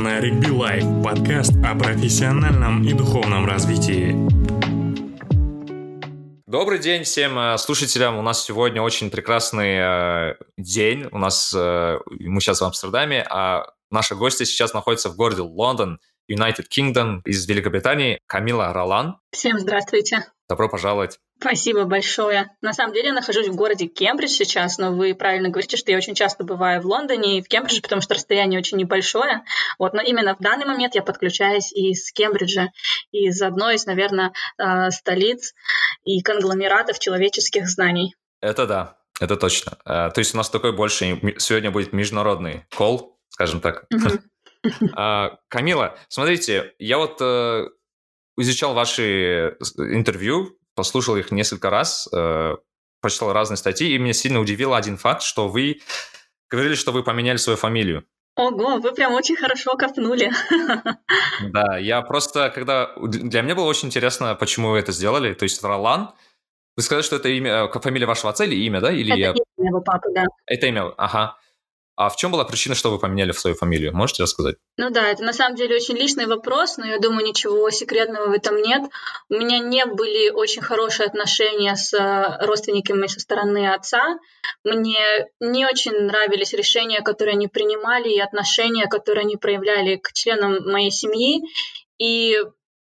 на Ригби Лайф, подкаст о профессиональном и духовном развитии. Добрый день всем э, слушателям. У нас сегодня очень прекрасный э, день. У нас э, мы сейчас в Амстердаме, а наши гости сейчас находятся в городе Лондон, United Kingdom из Великобритании. Камила Ролан. Всем здравствуйте. Добро пожаловать. Спасибо большое. На самом деле я нахожусь в городе Кембридж сейчас, но вы правильно говорите, что я очень часто бываю в Лондоне и в Кембридже, потому что расстояние очень небольшое. Вот, но именно в данный момент я подключаюсь из Кембриджа, из одной из, наверное, э, столиц и конгломератов человеческих знаний. Это да, это точно. Э, то есть у нас такой больше сегодня будет международный кол, скажем так. А, Камила, смотрите, я вот э, изучал ваши интервью послушал их несколько раз, э, прочитал разные статьи, и меня сильно удивил один факт, что вы говорили, что вы поменяли свою фамилию. Ого, вы прям очень хорошо копнули. Да, я просто, когда... Для меня было очень интересно, почему вы это сделали. То есть Ролан, вы сказали, что это имя, э, фамилия вашего отца или имя, да? Или это я... имя его папы, да. Это имя, ага. А в чем была причина, что вы поменяли в свою фамилию? Можете рассказать? Ну да, это на самом деле очень личный вопрос, но я думаю, ничего секретного в этом нет. У меня не были очень хорошие отношения с э, родственниками со стороны отца. Мне не очень нравились решения, которые они принимали, и отношения, которые они проявляли к членам моей семьи. И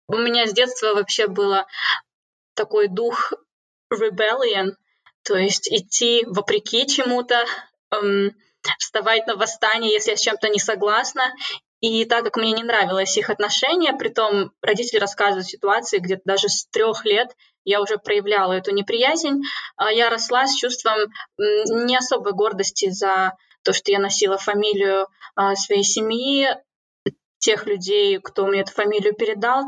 у меня с детства вообще было такой дух rebellion, то есть идти вопреки чему-то, эм, вставать на восстание, если я с чем-то не согласна. И так как мне не нравилось их отношение, притом родители рассказывают ситуации, где даже с трех лет я уже проявляла эту неприязнь, а я росла с чувством не особой гордости за то, что я носила фамилию а, своей семьи, тех людей, кто мне эту фамилию передал.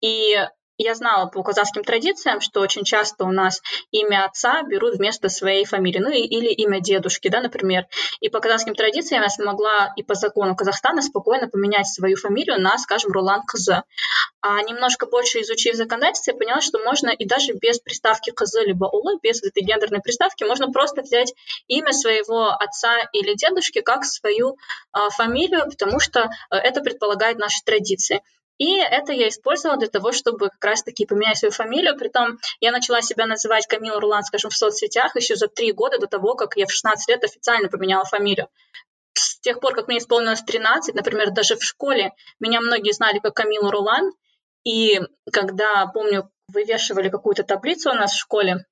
И я знала по казахским традициям, что очень часто у нас имя отца берут вместо своей фамилии, ну или имя дедушки, да, например. И по казахским традициям я смогла и по закону Казахстана спокойно поменять свою фамилию на, скажем, Рулан Кызы. А немножко больше изучив законодательство, я поняла, что можно и даже без приставки Кызы либо Улы, без этой гендерной приставки, можно просто взять имя своего отца или дедушки как свою э, фамилию, потому что э, это предполагает наши традиции. И это я использовала для того, чтобы как раз-таки поменять свою фамилию. Притом я начала себя называть Камила Рулан, скажем, в соцсетях еще за три года до того, как я в 16 лет официально поменяла фамилию. С тех пор, как мне исполнилось 13, например, даже в школе меня многие знали как Камилу Рулан. И когда, помню, вывешивали какую-то таблицу у нас в школе,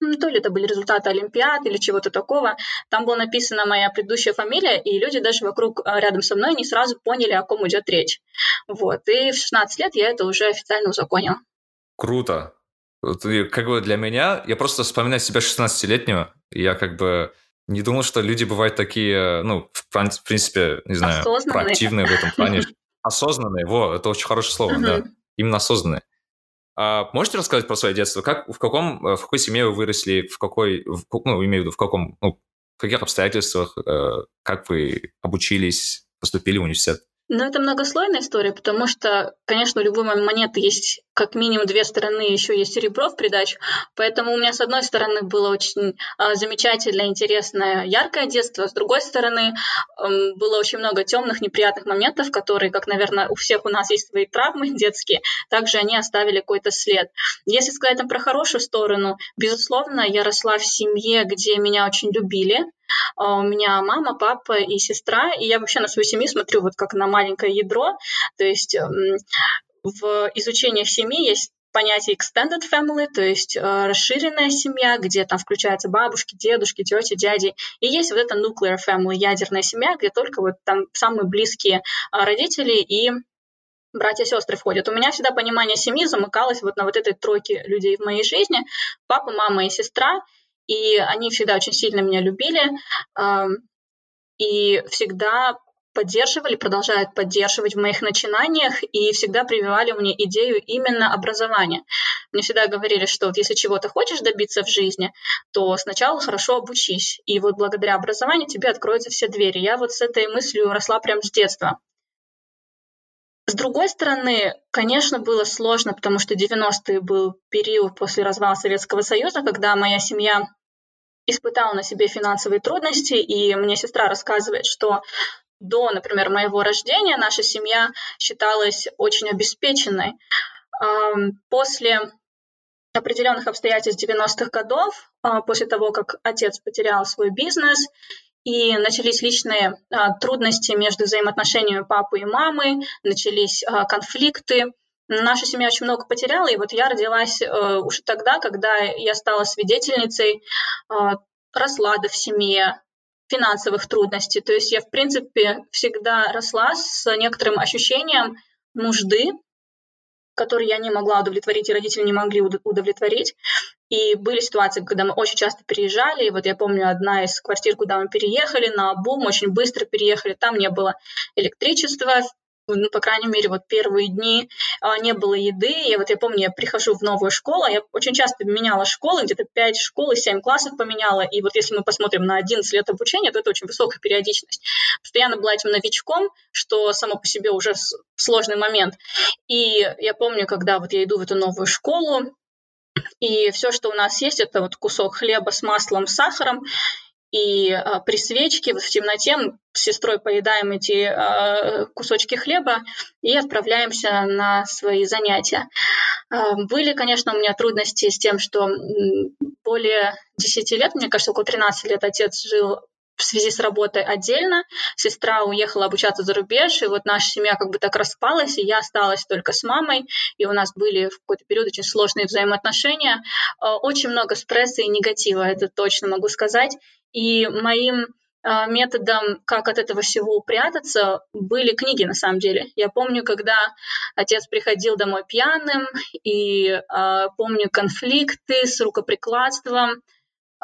то ли это были результаты Олимпиад или чего-то такого. Там была написана моя предыдущая фамилия, и люди даже вокруг э, рядом со мной не сразу поняли, о ком идет речь. Вот. И в 16 лет я это уже официально узаконила. Круто. Как бы для меня, я просто вспоминаю себя 16-летнего, я как бы не думал, что люди бывают такие, ну, в принципе, не знаю, проактивные в этом плане. Осознанные, во, это очень хорошее слово, да. Именно осознанные. А можете рассказать про свое детство? Как, в, каком, э, в какой семье вы выросли, в какой, в, ну, имею в виду, в каком, ну, в каких обстоятельствах, э, как вы обучились, поступили в университет? Ну, это многослойная история, потому что, конечно, у любой монеты есть как минимум две стороны, еще есть серебро в придачу. Поэтому у меня, с одной стороны, было очень э, замечательное, интересное, яркое детство, с другой стороны, э, было очень много темных, неприятных моментов, которые, как, наверное, у всех у нас есть свои травмы детские, также они оставили какой-то след. Если сказать там про хорошую сторону, безусловно, я росла в семье, где меня очень любили, у меня мама, папа и сестра, и я вообще на свою семью смотрю вот как на маленькое ядро, то есть в изучении семьи есть понятие extended family, то есть э, расширенная семья, где там включаются бабушки, дедушки, тети, дяди. И есть вот эта nuclear family, ядерная семья, где только вот там самые близкие э, родители и братья и сестры входят. У меня всегда понимание семьи замыкалось вот на вот этой тройке людей в моей жизни. Папа, мама и сестра и они всегда очень сильно меня любили и всегда поддерживали, продолжают поддерживать в моих начинаниях и всегда прививали мне идею именно образования. Мне всегда говорили, что вот если чего-то хочешь добиться в жизни, то сначала хорошо обучись, и вот благодаря образованию тебе откроются все двери. Я вот с этой мыслью росла прям с детства. С другой стороны, конечно, было сложно, потому что 90-е был период после развала Советского Союза, когда моя семья испытала на себе финансовые трудности, и мне сестра рассказывает, что до, например, моего рождения наша семья считалась очень обеспеченной. После определенных обстоятельств 90-х годов, а, после того, как отец потерял свой бизнес, и начались личные а, трудности между взаимоотношениями папы и мамы, начались а, конфликты. Наша семья очень много потеряла, и вот я родилась а, уже тогда, когда я стала свидетельницей а, раслада в семье, финансовых трудностей. То есть я, в принципе, всегда росла с некоторым ощущением нужды которые я не могла удовлетворить, и родители не могли удовлетворить. И были ситуации, когда мы очень часто переезжали. И вот я помню, одна из квартир, куда мы переехали, на Бум, очень быстро переехали. Там не было электричества, ну, по крайней мере, вот первые дни а, не было еды. И вот я помню, я прихожу в новую школу, я очень часто меняла школы, где-то 5 школ и 7 классов поменяла. И вот если мы посмотрим на 11 лет обучения, то это очень высокая периодичность. Постоянно была этим новичком, что само по себе уже сложный момент. И я помню, когда вот я иду в эту новую школу, и все, что у нас есть, это вот кусок хлеба с маслом, с сахаром, и а, при свечке в темноте с сестрой поедаем эти а, кусочки хлеба и отправляемся на свои занятия. А, были, конечно, у меня трудности с тем, что более 10 лет, мне кажется, около 13 лет отец жил в связи с работой отдельно. Сестра уехала обучаться за рубеж, и вот наша семья как бы так распалась, и я осталась только с мамой, и у нас были в какой-то период очень сложные взаимоотношения. Очень много стресса и негатива, это точно могу сказать. И моим а, методом, как от этого всего упрятаться, были книги на самом деле. Я помню, когда отец приходил домой пьяным, и э, помню конфликты с рукоприкладством.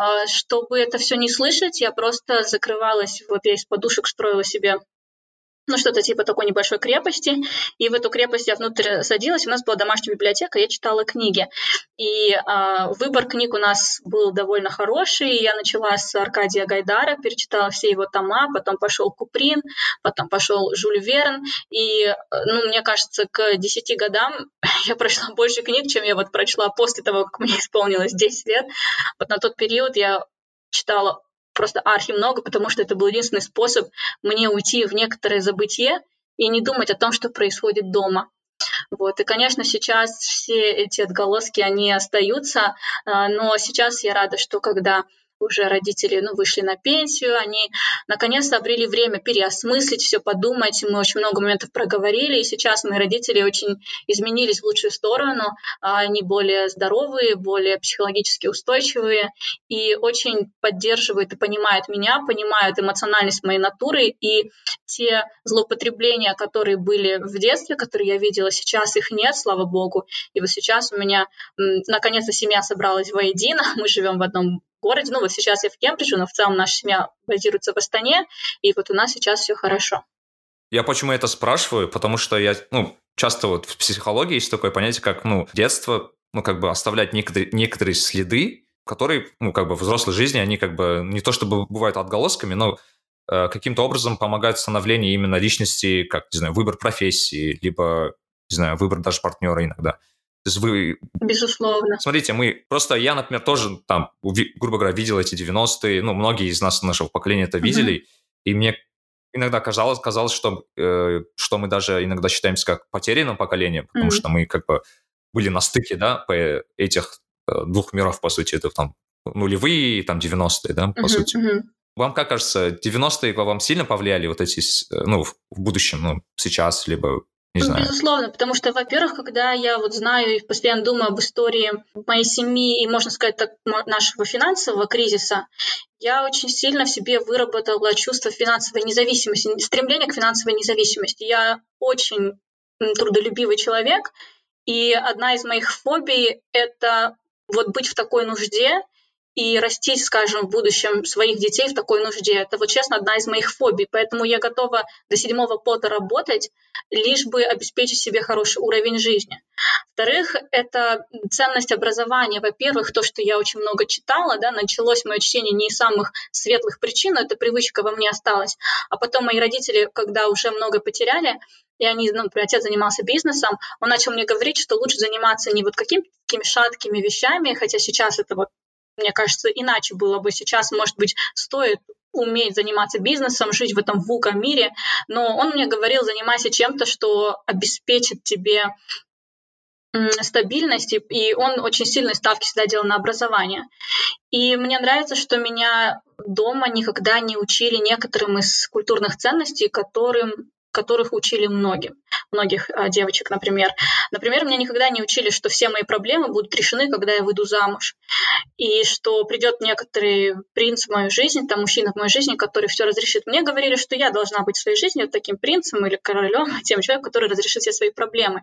Э, чтобы это все не слышать, я просто закрывалась, вот я из подушек строила себе ну, что-то типа такой небольшой крепости. И в эту крепость я внутрь садилась, у нас была домашняя библиотека, я читала книги. И э, выбор книг у нас был довольно хороший. Я начала с Аркадия Гайдара, перечитала все его тома, потом пошел Куприн, потом пошел Жюль Верн. И, ну, мне кажется, к 10 годам я прочла больше книг, чем я вот прочла после того, как мне исполнилось 10 лет. Вот на тот период я читала просто архи много, потому что это был единственный способ мне уйти в некоторое забытие и не думать о том, что происходит дома. Вот. И, конечно, сейчас все эти отголоски, они остаются, а, но сейчас я рада, что когда уже родители ну, вышли на пенсию, они наконец-то обрели время переосмыслить все, подумать. Мы очень много моментов проговорили, и сейчас мои родители очень изменились в лучшую сторону. Они более здоровые, более психологически устойчивые и очень поддерживают и понимают меня, понимают эмоциональность моей натуры и те злоупотребления, которые были в детстве, которые я видела, сейчас их нет, слава богу. И вот сейчас у меня наконец-то семья собралась воедино, мы живем в одном городе. Ну вот сейчас я в Кембридже, но в целом наша семья базируется в Астане, и вот у нас сейчас все хорошо. Я почему это спрашиваю? Потому что я, ну, часто вот в психологии есть такое понятие, как, ну, детство, ну, как бы оставлять некоторые, некоторые следы, которые, ну, как бы в взрослой жизни, они как бы не то чтобы бывают отголосками, но э, каким-то образом помогают становлению именно личности, как, не знаю, выбор профессии, либо, не знаю, выбор даже партнера иногда. То есть вы... Безусловно. Смотрите, мы... Просто я, например, тоже там, грубо говоря, видел эти 90-е, ну, многие из нас, нашего поколения это видели, mm-hmm. и мне иногда казалось, казалось что, э, что мы даже иногда считаемся как потерянным поколением, потому mm-hmm. что мы как бы были на стыке, да, по этих э, двух миров, по сути, это там нулевые, там 90-е, да, по mm-hmm. сути. Mm-hmm. Вам как кажется, 90-е вам сильно повлияли вот эти, э, ну, в будущем, ну, сейчас, либо не ну, знаю. Безусловно, потому что, во-первых, когда я вот знаю и постоянно думаю об истории моей семьи и, можно сказать так, нашего финансового кризиса, я очень сильно в себе выработала чувство финансовой независимости, стремление к финансовой независимости. Я очень трудолюбивый человек, и одна из моих фобий — это вот быть в такой нужде и растить, скажем, в будущем своих детей в такой нужде. Это вот, честно, одна из моих фобий. Поэтому я готова до седьмого пота работать, лишь бы обеспечить себе хороший уровень жизни. Во-вторых, это ценность образования. Во-первых, то, что я очень много читала, да, началось мое чтение не из самых светлых причин, но эта привычка во мне осталась. А потом мои родители, когда уже много потеряли, и они, ну, например, отец занимался бизнесом, он начал мне говорить, что лучше заниматься не вот какими-то такими шаткими вещами, хотя сейчас это вот мне кажется, иначе было бы сейчас, может быть, стоит уметь заниматься бизнесом, жить в этом вука мире, но он мне говорил, занимайся чем-то, что обеспечит тебе стабильности, и он очень сильные ставки всегда делал на образование. И мне нравится, что меня дома никогда не учили некоторым из культурных ценностей, которым которых учили многим, многих а, девочек, например. Например, меня никогда не учили, что все мои проблемы будут решены, когда я выйду замуж, и что придет некоторый принц в мою жизнь, там мужчина в мою жизнь, который все разрешит. Мне говорили, что я должна быть в своей жизни вот таким принцем или королем, тем человеком, который разрешит все свои проблемы.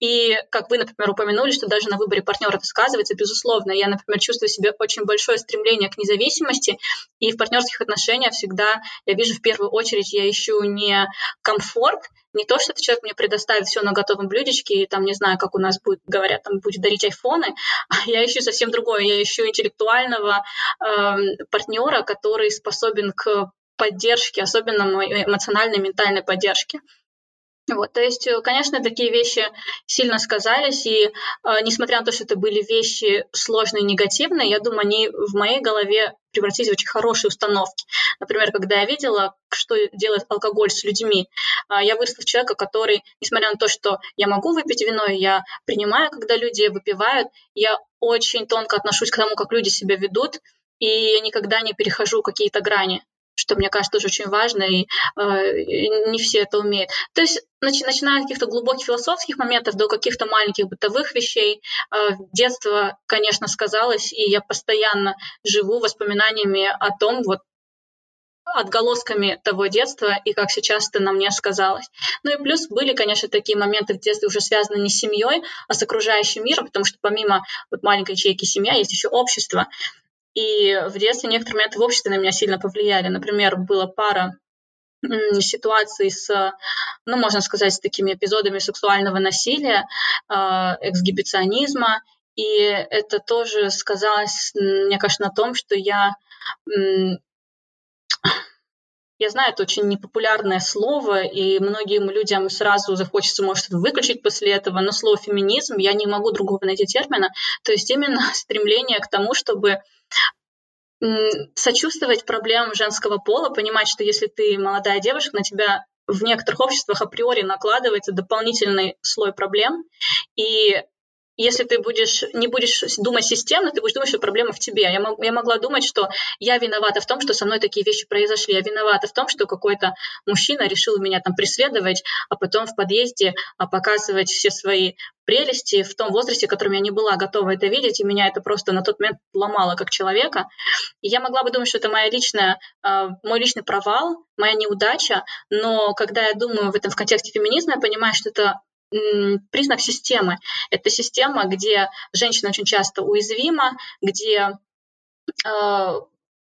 И как вы, например, упомянули, что даже на выборе партнера это сказывается, безусловно. Я, например, чувствую себе очень большое стремление к независимости, и в партнерских отношениях всегда я вижу в первую очередь, я ищу не комфорт, не то, что этот человек мне предоставит все на готовом блюдечке, и там, не знаю, как у нас будет, говорят, там будет дарить айфоны, а я ищу совсем другое. Я ищу интеллектуального э, партнера, который способен к поддержке, особенно эмоциональной, ментальной поддержке. Вот, то есть, э, конечно, такие вещи сильно сказались, и э, несмотря на то, что это были вещи сложные негативные, я думаю, они в моей голове превратились в очень хорошие установки. Например, когда я видела, что делает алкоголь с людьми, э, я выросла в человека, который, несмотря на то, что я могу выпить вино, я принимаю, когда люди выпивают, я очень тонко отношусь к тому, как люди себя ведут, и я никогда не перехожу какие-то грани что мне кажется тоже очень важно, и э, не все это умеют. То есть, начи- начиная от каких-то глубоких философских моментов до каких-то маленьких бытовых вещей, э, детство, конечно, сказалось, и я постоянно живу воспоминаниями о том, вот отголосками того детства и как сейчас это на мне сказалось. Ну и плюс были, конечно, такие моменты в детстве уже связаны не с семьей, а с окружающим миром, потому что помимо вот маленькой ячейки семья есть еще общество. И в детстве некоторые моменты в обществе на меня сильно повлияли. Например, была пара ситуаций с, ну, можно сказать, с такими эпизодами сексуального насилия, а, эксгибиционизма, и это тоже сказалось, мне кажется, на том, что я я знаю, это очень непопулярное слово, и многим людям сразу захочется, может, выключить после этого, но слово феминизм, я не могу другого найти термина, то есть именно стремление к тому, чтобы сочувствовать проблемам женского пола, понимать, что если ты молодая девушка, на тебя в некоторых обществах априори накладывается дополнительный слой проблем, и если ты будешь, не будешь думать системно, ты будешь думать, что проблема в тебе. Я, мог, я могла думать, что я виновата в том, что со мной такие вещи произошли. Я виновата в том, что какой-то мужчина решил меня там преследовать, а потом в подъезде а, показывать все свои прелести в том возрасте, в котором я не была готова это видеть, и меня это просто на тот момент ломало как человека. И я могла бы думать, что это моя личная, э, мой личный провал, моя неудача, но когда я думаю в этом в контексте феминизма, я понимаю, что это признак системы. Это система, где женщина очень часто уязвима, где э,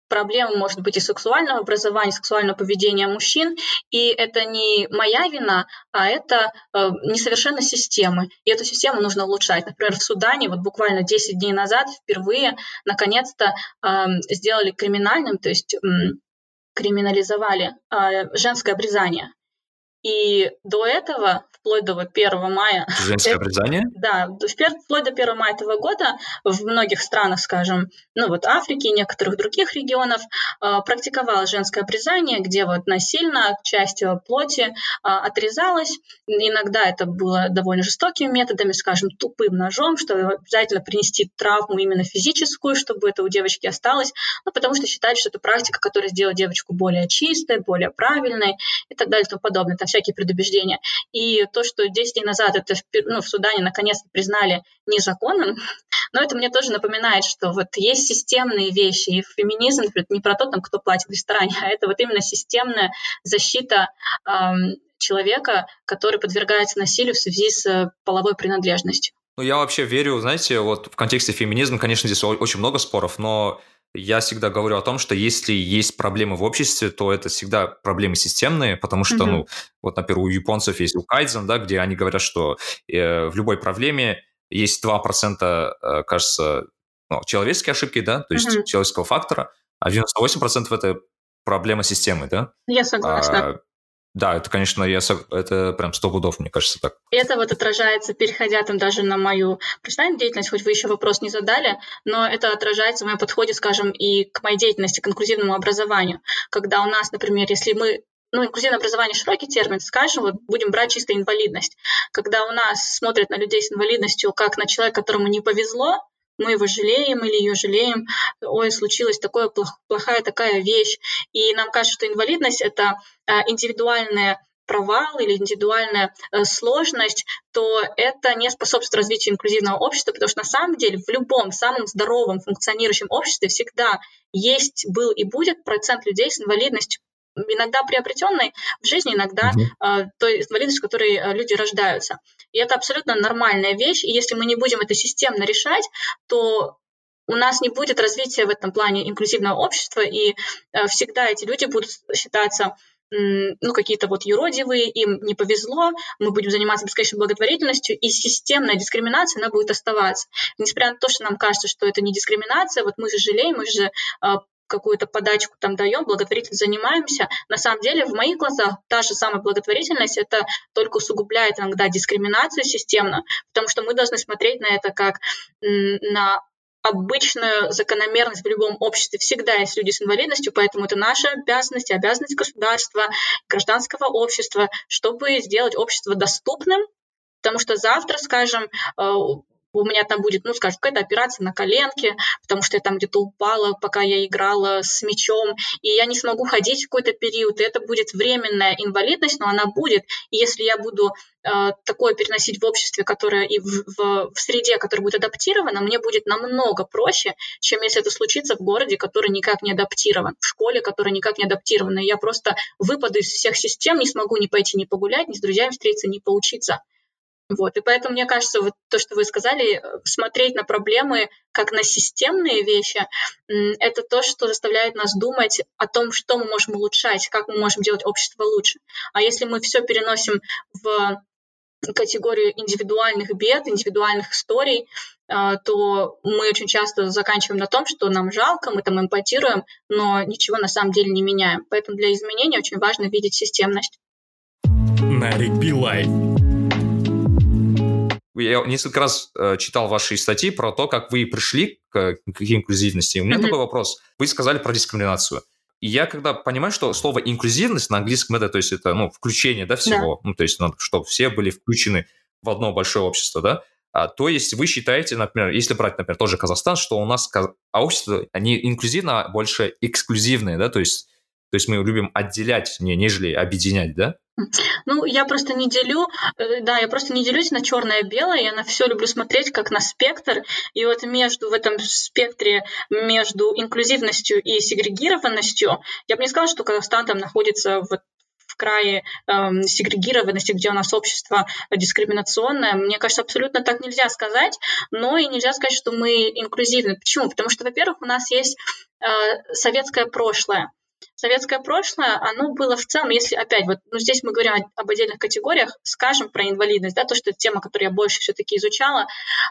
проблема может быть и сексуального образования, сексуального поведения мужчин, и это не моя вина, а это э, несовершенность системы, и эту систему нужно улучшать. Например, в Судане вот буквально 10 дней назад впервые наконец-то э, сделали криминальным, то есть криминализовали э, женское обрезание. И до этого вплоть до 1 мая. Женское обрезание? Да, вплоть до 1 мая этого года в многих странах, скажем, ну вот Африки и некоторых других регионов э, практиковалось женское обрезание, где вот насильно часть плоти э, отрезалась. Иногда это было довольно жестокими методами, скажем, тупым ножом, чтобы обязательно принести травму именно физическую, чтобы это у девочки осталось, ну, потому что считали, что это практика, которая сделает девочку более чистой, более правильной и так далее и тому подобное. Там всякие предубеждения. И то, что 10 дней назад это ну, в Судане наконец-то признали незаконным, но это мне тоже напоминает, что вот есть системные вещи, и феминизм это не про то, там, кто платит в ресторане, а это вот именно системная защита эм, человека, который подвергается насилию в связи с половой принадлежностью. Ну, я вообще верю, знаете, вот в контексте феминизма, конечно, здесь очень много споров, но я всегда говорю о том, что если есть проблемы в обществе, то это всегда проблемы системные, потому что, mm-hmm. ну, вот, например, у японцев есть у Кайдзен, да, где они говорят, что э, в любой проблеме есть 2%, э, кажется, ну, человеческие ошибки, да, то есть mm-hmm. человеческого фактора, а 98% это проблема системы, да? Я согласна. А, Да, это, конечно, я, это прям сто пудов, мне кажется, так. Это вот отражается, переходя там даже на мою профессиональную деятельность, хоть вы еще вопрос не задали, но это отражается в моем подходе, скажем, и к моей деятельности, к инклюзивному образованию. Когда у нас, например, если мы ну, инклюзивное образование широкий термин, скажем, вот будем брать чисто инвалидность. Когда у нас смотрят на людей с инвалидностью как на человека, которому не повезло, мы его жалеем или ее жалеем, ой, случилась такое плохая такая вещь. И нам кажется, что инвалидность — это а, индивидуальная провал или индивидуальная э, сложность, то это не способствует развитию инклюзивного общества, потому что на самом деле в любом самом здоровом функционирующем обществе всегда есть, был и будет процент людей с инвалидностью иногда приобретенной в жизни, иногда uh-huh. э, той инвалидностью, с которой э, люди рождаются. И это абсолютно нормальная вещь. И если мы не будем это системно решать, то у нас не будет развития в этом плане инклюзивного общества, и э, всегда эти люди будут считаться ну, какие-то вот юродивые, им не повезло, мы будем заниматься бесконечной благотворительностью, и системная дискриминация, она будет оставаться. Несмотря на то, что нам кажется, что это не дискриминация, вот мы же жалеем, мы же какую-то подачку там даем, благотворительность занимаемся. На самом деле, в моих глазах та же самая благотворительность, это только усугубляет иногда дискриминацию системно, потому что мы должны смотреть на это как на обычную закономерность в любом обществе. Всегда есть люди с инвалидностью, поэтому это наша обязанность, обязанность государства, гражданского общества, чтобы сделать общество доступным, потому что завтра, скажем, э, у меня там будет, ну, скажем, какая-то операция на коленке, потому что я там где-то упала, пока я играла с мячом, и я не смогу ходить в какой-то период, и это будет временная инвалидность, но она будет. И если я буду э, такое переносить в обществе, которое и в, в, в среде, которая будет адаптирована, мне будет намного проще, чем если это случится в городе, который никак не адаптирован, в школе, которая никак не адаптирована. Я просто выпаду из всех систем, не смогу ни пойти, ни погулять, ни с друзьями встретиться, ни поучиться. Вот, и поэтому, мне кажется, вот то, что вы сказали, э, смотреть на проблемы как на системные вещи, это то, что заставляет нас думать о том, что мы можем улучшать, как мы можем делать общество лучше. А если мы все переносим в категорию индивидуальных бед, индивидуальных историй, э, то мы очень часто заканчиваем на том, что нам жалко, мы там эмпатируем, но ничего на самом деле не меняем. Поэтому для изменения очень важно видеть системность. Нарик Билай я несколько раз э, читал ваши статьи про то, как вы пришли к, к инклюзивности. У меня mm-hmm. такой вопрос. Вы сказали про дискриминацию. И я когда понимаю, что слово инклюзивность на английском это, то есть это, ну, включение, да, всего, да. ну, то есть, ну, чтобы все были включены в одно большое общество, да, а, то есть вы считаете, например, если брать, например, тоже Казахстан, что у нас а общество, они инклюзивно, а больше эксклюзивные, да, то есть, то есть мы любим отделять, не, нежели объединять, да? Ну, я просто не делю, э, да, я просто не делюсь на черное и белое, я на все люблю смотреть как на спектр, и вот между в этом спектре, между инклюзивностью и сегрегированностью, я бы не сказала, что Казахстан там находится в в крае эм, сегрегированности, где у нас общество дискриминационное. Мне кажется, абсолютно так нельзя сказать, но и нельзя сказать, что мы инклюзивны. Почему? Потому что, во-первых, у нас есть э, советское прошлое советское прошлое, оно было в целом, если опять вот, ну здесь мы говорим об отдельных категориях, скажем про инвалидность, да, то, что это тема, которую я больше все-таки изучала,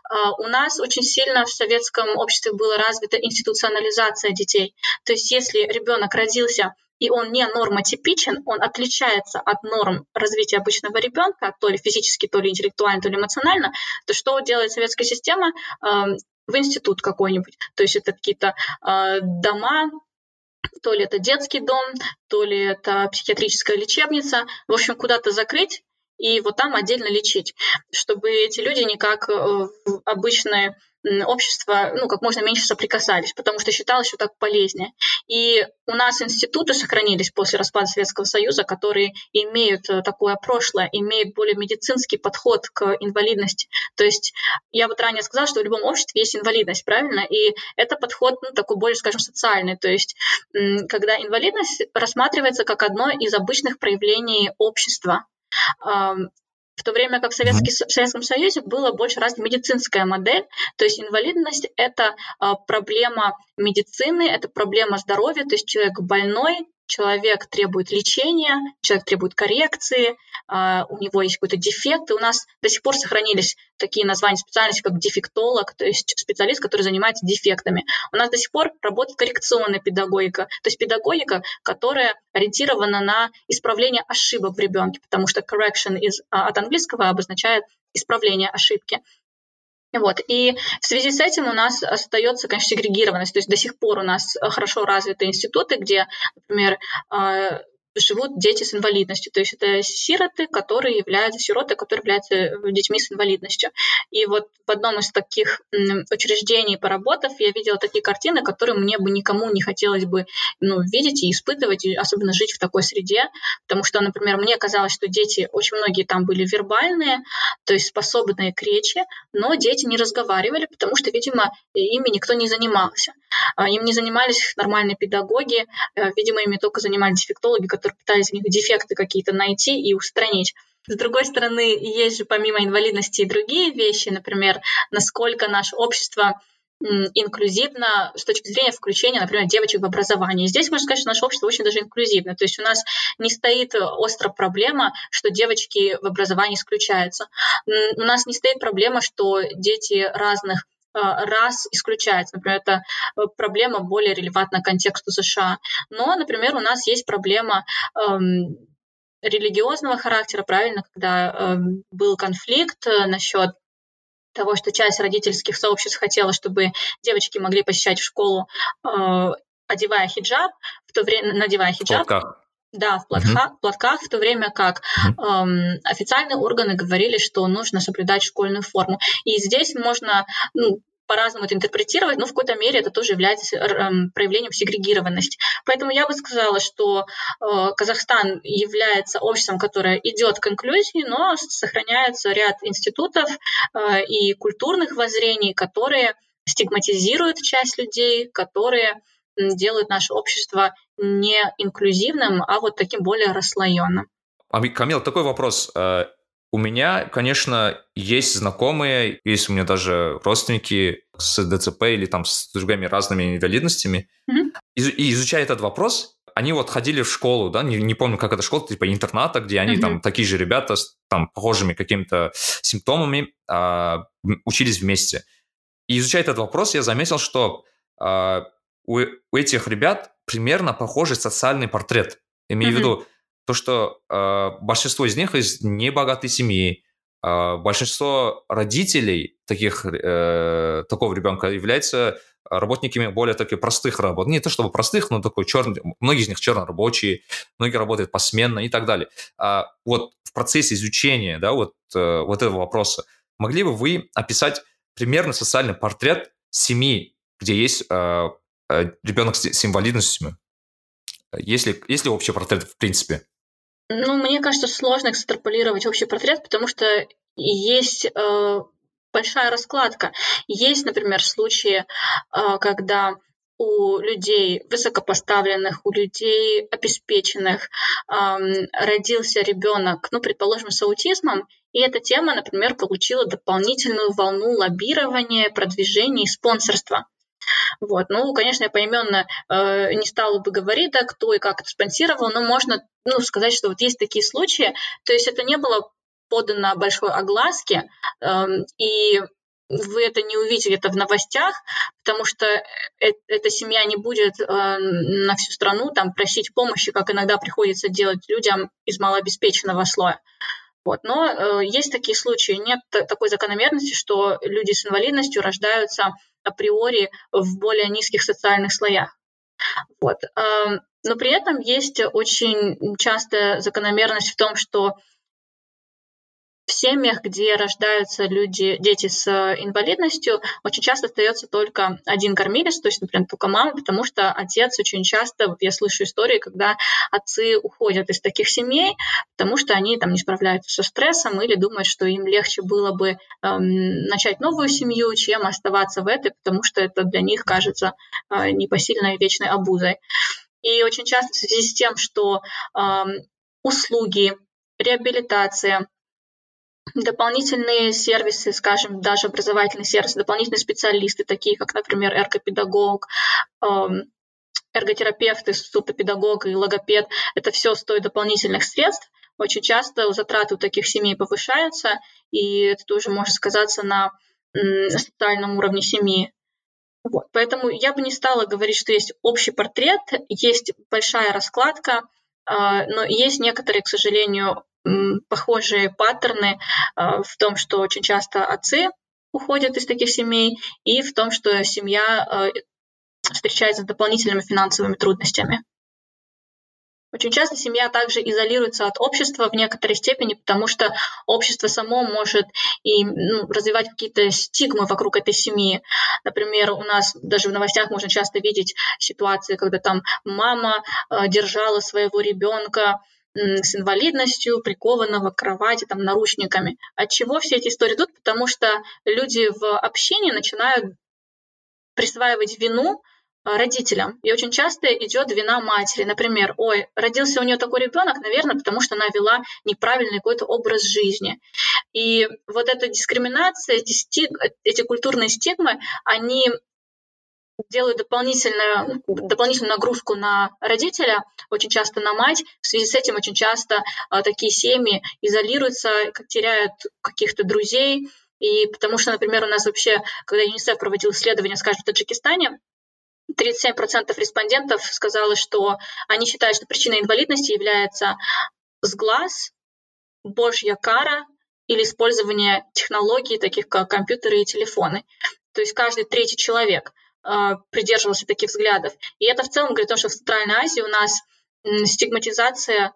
а, у нас очень сильно в советском обществе была развита институционализация детей. То есть если ребенок родился и он не нормотипичен, он отличается от норм развития обычного ребенка, то ли физически, то ли интеллектуально, то ли эмоционально, то что делает советская система? в институт какой-нибудь. То есть это какие-то э, дома, то ли это детский дом, то ли это психиатрическая лечебница, в общем, куда-то закрыть и вот там отдельно лечить, чтобы эти люди никак э, в обычное общество, ну, как можно меньше соприкасались, потому что считалось, что так полезнее. И у нас институты сохранились после распада Советского Союза, которые имеют э, такое прошлое, имеют более медицинский подход к инвалидности. То есть я вот ранее сказала, что в любом обществе есть инвалидность, правильно? И это подход, ну, такой более, скажем, социальный. То есть когда инвалидность рассматривается как одно из обычных проявлений общества, в то время как в, Советский, в Советском Союзе была больше развита медицинская модель, то есть инвалидность – это а, проблема медицины, это проблема здоровья, то есть человек больной, человек требует лечения, человек требует коррекции, а, у него есть какой-то дефект, и у нас до сих пор сохранились такие названия специальности, как дефектолог, то есть специалист, который занимается дефектами. У нас до сих пор работает коррекционная педагогика, то есть педагогика, которая ориентирована на исправление ошибок в ребенке, потому что correction из, а, от английского обозначает исправление ошибки. Вот. И в связи с этим у нас остается, конечно, сегрегированность. То есть до сих пор у нас хорошо развиты институты, где, например, а, живут дети с инвалидностью. То есть это сироты, которые являются сироты, которые являются э, детьми с инвалидностью. И вот в одном из таких учреждений, поработав, я видела такие картины, которые мне бы никому не хотелось бы ну, видеть и испытывать, и особенно жить в такой среде. Потому что, например, мне казалось, что дети, очень многие там были вербальные, то есть способные к речи, но дети не разговаривали, потому что, видимо, ими никто не занимался. А, им не занимались нормальные педагоги, э, видимо, ими только занимались дефектологи, которые пытались в них дефекты какие-то найти и устранить. С другой стороны, есть же помимо инвалидности и другие вещи, например, насколько наше общество инклюзивно с точки зрения включения, например, девочек в образование. Здесь можно сказать, что наше общество очень даже инклюзивно. То есть у нас не стоит остро проблема, что девочки в образовании исключаются. У нас не стоит проблема, что дети разных раз исключается. Например, это э, проблема более релевантна контексту США. Но, например, у нас есть проблема эм, религиозного характера, правильно, когда э, был конфликт э, насчет того, что часть родительских сообществ хотела, чтобы девочки могли посещать в школу, э, одевая хиджаб, в то время надевая хиджаб. Платках. Да, в платках, uh-huh. платках, в то время как эм, официальные органы говорили, что нужно соблюдать школьную форму. И здесь можно ну, по-разному это интерпретировать, но в какой-то мере это тоже является эм, проявлением сегрегированности. Поэтому я бы сказала, что э, Казахстан является обществом, которое идет к инклюзии, но сохраняется ряд институтов э, и культурных воззрений, которые стигматизируют часть людей, которые делают наше общество не инклюзивным, а вот таким более расслоенным. А, Камил, такой вопрос. Э, у меня, конечно, есть знакомые, есть у меня даже родственники с ДЦП или там с другими разными инвалидностями. Mm-hmm. И, и изучая этот вопрос, они вот ходили в школу, да, не, не помню, как это школа, типа интерната, где они mm-hmm. там такие же ребята с там похожими какими-то симптомами а, учились вместе. И изучая этот вопрос, я заметил, что а, у, у этих ребят примерно похожий социальный портрет. Имею mm-hmm. в виду, то, что э, большинство из них из небогатой семьи, э, большинство родителей таких, э, такого ребенка являются работниками более таких простых работ. Не то чтобы простых, но такой черный, многие из них чернорабочие, многие работают посменно и так далее. А вот в процессе изучения, да, вот, э, вот этого вопроса, могли бы вы описать примерно социальный портрет семьи, где есть э, э, ребенок с, с инвалидностью? Есть ли, есть ли общий портрет в принципе? Ну, мне кажется, сложно экстраполировать общий портрет, потому что есть э, большая раскладка. Есть, например, случаи, э, когда у людей высокопоставленных, у людей обеспеченных эм, родился ребенок, ну, предположим, с аутизмом, и эта тема, например, получила дополнительную волну лоббирования, продвижения и спонсорства. Вот. Ну, конечно, я поименно э, не стала бы говорить, да, кто и как это спонсировал, но можно ну, сказать, что вот есть такие случаи. То есть это не было подано большой огласке, э, и вы это не увидите это в новостях, потому что э эта семья не будет э, на всю страну там просить помощи, как иногда приходится делать людям из малообеспеченного слоя. Вот. Но э, есть такие случаи. Нет такой закономерности, что люди с инвалидностью рождаются априори в более низких социальных слоях. Вот. Эм, но при этом есть очень частая закономерность в том, что семьях, где рождаются люди, дети с э, инвалидностью, очень часто остается только один кормилец, то есть, например, только мама, потому что отец очень часто, я слышу истории, когда отцы уходят из таких семей, потому что они там не справляются со стрессом или думают, что им легче было бы эм, начать новую семью, чем оставаться в этой, потому что это для них кажется э, непосильной вечной обузой. И очень часто в связи с тем, что э, услуги, реабилитация, дополнительные сервисы, скажем, даже образовательные сервисы, дополнительные специалисты, такие как, например, эргопедагог, эм, эрготерапевты, сутопедагог и логопед, это все стоит дополнительных средств. Очень часто затраты у таких семей повышаются, и это тоже может сказаться на социальном уровне семьи. Вот. Поэтому я бы не стала говорить, что есть общий портрет, есть большая раскладка, а, но есть некоторые, к сожалению, похожие паттерны а, в том, что очень часто отцы уходят из таких семей, и в том, что семья а, встречается с дополнительными финансовыми трудностями. Очень часто семья также изолируется от общества в некоторой степени, потому что общество само может и ну, развивать какие-то стигмы вокруг этой семьи. Например, у нас даже в новостях можно часто видеть ситуации, когда там мама э, держала своего ребенка с инвалидностью, прикованного к кровати, там, наручниками. От чего все эти истории идут? Потому что люди в общении начинают присваивать вину а, родителям. И очень часто идет вина матери. Например, ой, родился у нее такой ребенок, наверное, потому что она вела неправильный какой-то образ жизни. И вот эта дискриминация, эти, стиг, эти культурные стигмы, они делают дополнительную, дополнительную нагрузку на родителя, очень часто на мать. В связи с этим очень часто а, такие семьи изолируются, теряют каких-то друзей. И потому что, например, у нас вообще, когда ЮНИСЕФ проводил исследование, скажем, в Таджикистане, 37% респондентов сказали, что они считают, что причиной инвалидности является сглаз, божья кара или использование технологий, таких как компьютеры и телефоны. То есть каждый третий человек придерживался таких взглядов. И это в целом говорит о том, что в Центральной Азии у нас стигматизация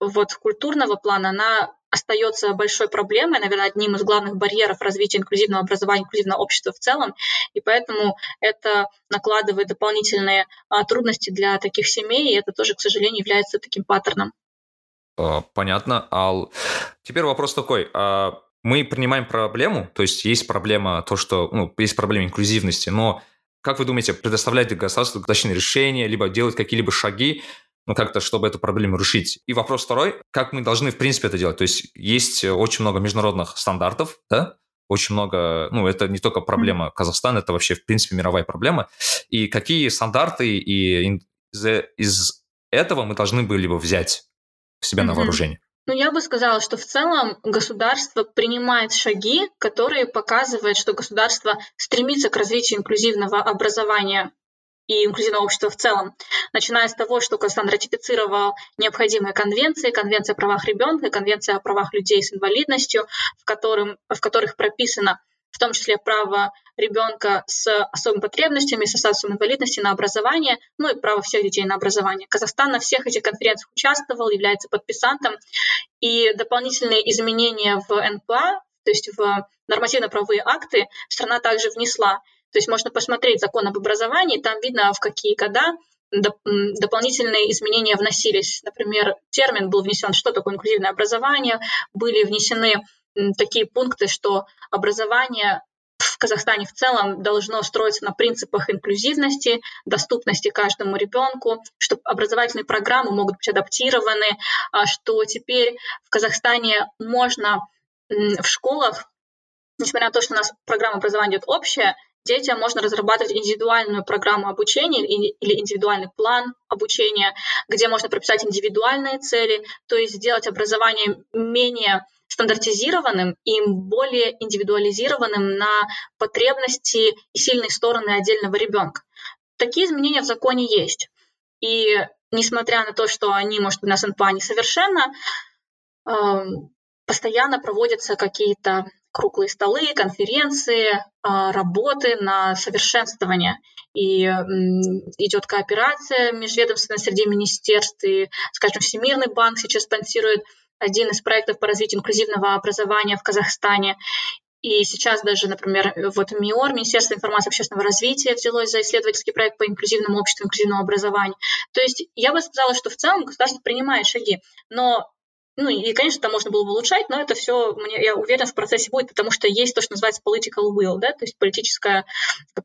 вот культурного плана, она остается большой проблемой, наверное, одним из главных барьеров развития инклюзивного образования, инклюзивного общества в целом, и поэтому это накладывает дополнительные а, трудности для таких семей, и это тоже, к сожалению, является таким паттерном. А, понятно. А теперь вопрос такой. А мы принимаем проблему, то есть есть проблема, то, что, ну, есть проблема инклюзивности, но как вы думаете, предоставлять государству точные решения, либо делать какие-либо шаги, ну, как-то, чтобы эту проблему решить. И вопрос второй, как мы должны, в принципе, это делать? То есть есть очень много международных стандартов, да, очень много, ну, это не только проблема Казахстана, это вообще, в принципе, мировая проблема. И какие стандарты и из, из этого мы должны были бы взять себя mm-hmm. на вооружение? Ну, я бы сказала, что в целом государство принимает шаги, которые показывают, что государство стремится к развитию инклюзивного образования и инклюзивного общества в целом, начиная с того, что Казахстан ратифицировал необходимые конвенции, Конвенция о правах ребенка Конвенция о правах людей с инвалидностью, в, которым, в которых прописано в том числе право ребенка с особыми потребностями, со статусом инвалидности на образование, ну и право всех детей на образование. Казахстан на всех этих конференциях участвовал, является подписантом, и дополнительные изменения в НПА, то есть в нормативно-правовые акты, страна также внесла. То есть можно посмотреть закон об образовании, там видно, в какие года дополнительные изменения вносились. Например, термин был внесен, что такое инклюзивное образование, были внесены такие пункты, что образование в Казахстане в целом должно строиться на принципах инклюзивности, доступности каждому ребенку, что образовательные программы могут быть адаптированы, а что теперь в Казахстане можно в школах, несмотря на то, что у нас программа образования идет общая, детям можно разрабатывать индивидуальную программу обучения или индивидуальный план обучения, где можно прописать индивидуальные цели, то есть сделать образование менее стандартизированным и более индивидуализированным на потребности и сильные стороны отдельного ребенка. Такие изменения в законе есть. И несмотря на то, что они, может быть, на СНПА несовершенны, эм, постоянно проводятся какие-то круглые столы, конференции, а, работы на совершенствование. И идет кооперация межведомственная среди министерств. И, скажем, Всемирный банк сейчас спонсирует один из проектов по развитию инклюзивного образования в Казахстане. И сейчас даже, например, вот МИОР, Министерство информации и общественного развития, взялось за исследовательский проект по инклюзивному обществу, инклюзивному образованию. То есть я бы сказала, что в целом государство принимает шаги, но ну и, конечно, там можно было бы улучшать, но это все, мне, я уверена, в процессе будет, потому что есть то, что называется political will, да, то есть политическая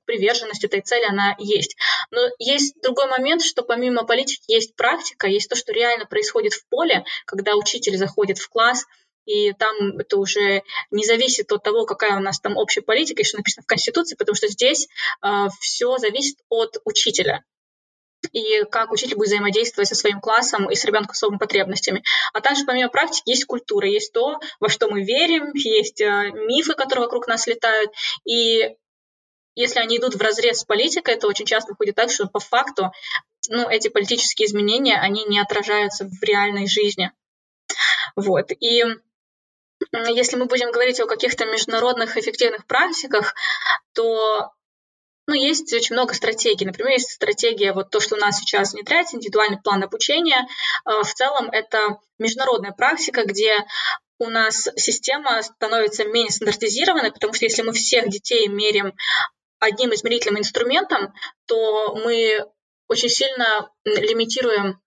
приверженность этой цели, она есть. Но есть другой момент, что помимо политики есть практика, есть то, что реально происходит в поле, когда учитель заходит в класс, и там это уже не зависит от того, какая у нас там общая политика и что написано в Конституции, потому что здесь э, а, все зависит от учителя. И как учитель будет взаимодействовать со своим классом и с ребенком с особыми потребностями. А также помимо практики есть культура, есть то, во что мы верим, есть э, мифы, которые вокруг нас летают, и если они идут в разрез с политикой, то очень часто выходит так, что по факту ну, эти политические изменения, они не отражаются в реальной жизни. Вот. И если мы будем говорить о каких-то международных эффективных практиках, то ну, есть очень много стратегий. Например, есть стратегия, вот то, что у нас сейчас внедряется, индивидуальный план обучения. А, в целом это международная практика, где у нас система становится менее стандартизированной, потому что если мы всех детей мерим одним измерительным инструментом, то мы очень сильно лимитируем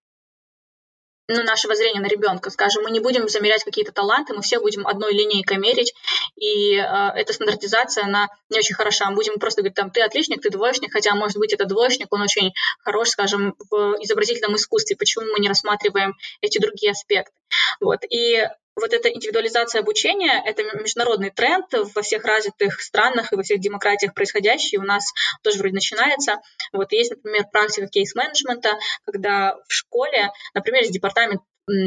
ну, наше воззрение на ребенка. Скажем, мы не будем замерять какие-то таланты, мы все будем одной линейкой мерить, и э, эта стандартизация, она не очень хороша. Мы будем просто говорить, там, ты отличник, ты двоечник, хотя, может быть, этот двоечник, он очень хорош, скажем, в изобразительном искусстве. Почему мы не рассматриваем эти другие аспекты? Вот. И вот эта индивидуализация обучения — это международный тренд во всех развитых странах и во всех демократиях происходящий. У нас тоже вроде начинается. Вот есть, например, практика кейс-менеджмента, когда в школе, например, есть департамент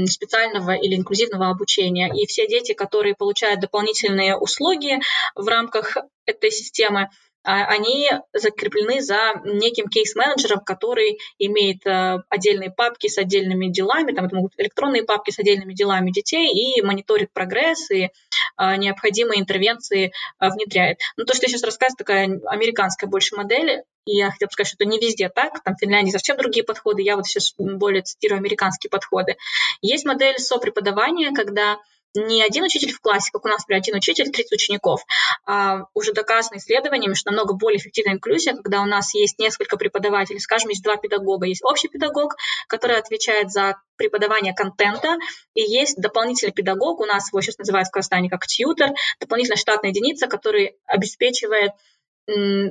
специального или инклюзивного обучения. И все дети, которые получают дополнительные услуги в рамках этой системы, они закреплены за неким кейс-менеджером, который имеет э, отдельные папки с отдельными делами, там это могут электронные папки с отдельными делами детей, и мониторит прогресс, и а, необходимые интервенции а, внедряет. Ну, то, что я сейчас рассказываю, такая американская больше модель, и я хотела бы сказать, что это не везде так, там в Финляндии совсем другие подходы, я вот сейчас более цитирую американские подходы. Есть модель сопреподавания, когда не один учитель в классе, как у нас, например, один учитель, 30 учеников. А уже доказано исследованиями, что намного более эффективная инклюзия, когда у нас есть несколько преподавателей, скажем, есть два педагога. Есть общий педагог, который отвечает за преподавание контента, и есть дополнительный педагог, у нас его сейчас называют в Казахстане как тьютер, дополнительная штатная единица, который обеспечивает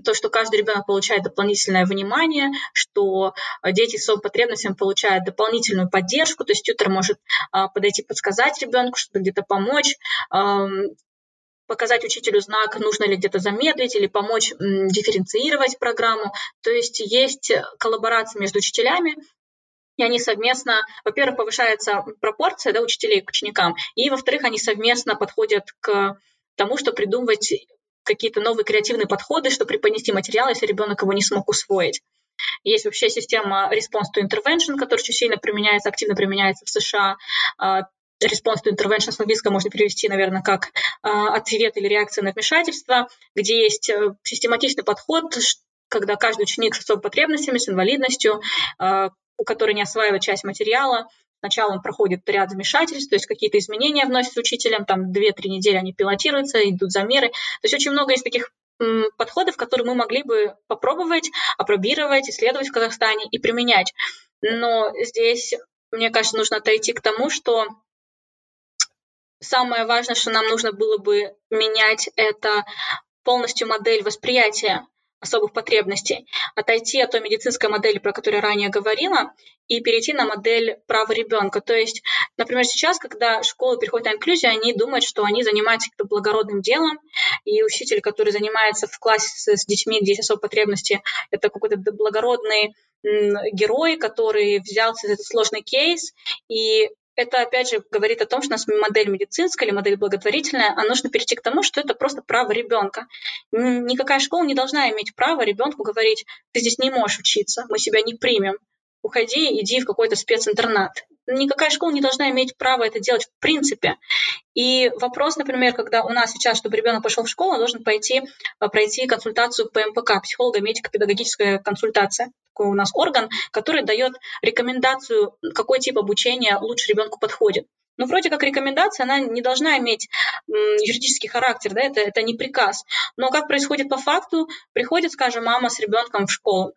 то, что каждый ребенок получает дополнительное внимание, что э, дети с потребностями получают дополнительную поддержку, то есть тьютер может а, подойти, подсказать ребенку, что-то где-то помочь, показать учителю знак, нужно ли где-то замедлить или помочь дифференцировать программу. То есть есть коллаборация между учителями, и они совместно, во-первых, повышается пропорция да, учителей к ученикам, и, во-вторых, они совместно подходят к тому, что придумывать какие-то новые креативные подходы, чтобы преподнести материал, если ребенок его не смог усвоить. Есть вообще система Response to Intervention, которая очень сильно применяется, активно применяется в США. А, response to intervention с английского можно перевести, наверное, как а, ответ или реакция на вмешательство, где есть э, систематичный подход, когда каждый ученик с особыми потребностями, с инвалидностью, а, у которой не осваивает часть материала, Сначала он проходит ряд вмешательств, то есть какие-то изменения вносят учителям, там 2-3 недели они пилотируются, идут замеры. То есть очень много есть таких подходов, которые мы могли бы попробовать, опробировать, исследовать в Казахстане и применять. Но здесь, мне кажется, нужно отойти к тому, что самое важное, что нам нужно было бы менять, это полностью модель восприятия особых потребностей, отойти от той медицинской модели, про которую я ранее говорила, и перейти на модель права ребенка. То есть, например, сейчас, когда школы переходят на инклюзию, они думают, что они занимаются каким-то благородным делом, и учитель, который занимается в классе с детьми, где есть особые потребности, это какой-то благородный герой, который взялся за этот сложный кейс, и это, опять же, говорит о том, что у нас модель медицинская или модель благотворительная, а нужно перейти к тому, что это просто право ребенка. Никакая школа не должна иметь право ребенку говорить, ты здесь не можешь учиться, мы себя не примем, уходи, иди в какой-то специнтернат. Никакая школа не должна иметь права это делать в принципе. И вопрос, например, когда у нас сейчас, чтобы ребенок пошел в школу, он должен пойти, а, пройти консультацию по МПК, психолого-медико-педагогическая консультация. Такой у нас орган, который дает рекомендацию, какой тип обучения лучше ребенку подходит. Ну, вроде как рекомендация, она не должна иметь юридический характер, да, это, это не приказ. Но как происходит по факту, приходит, скажем, мама с ребенком в школу,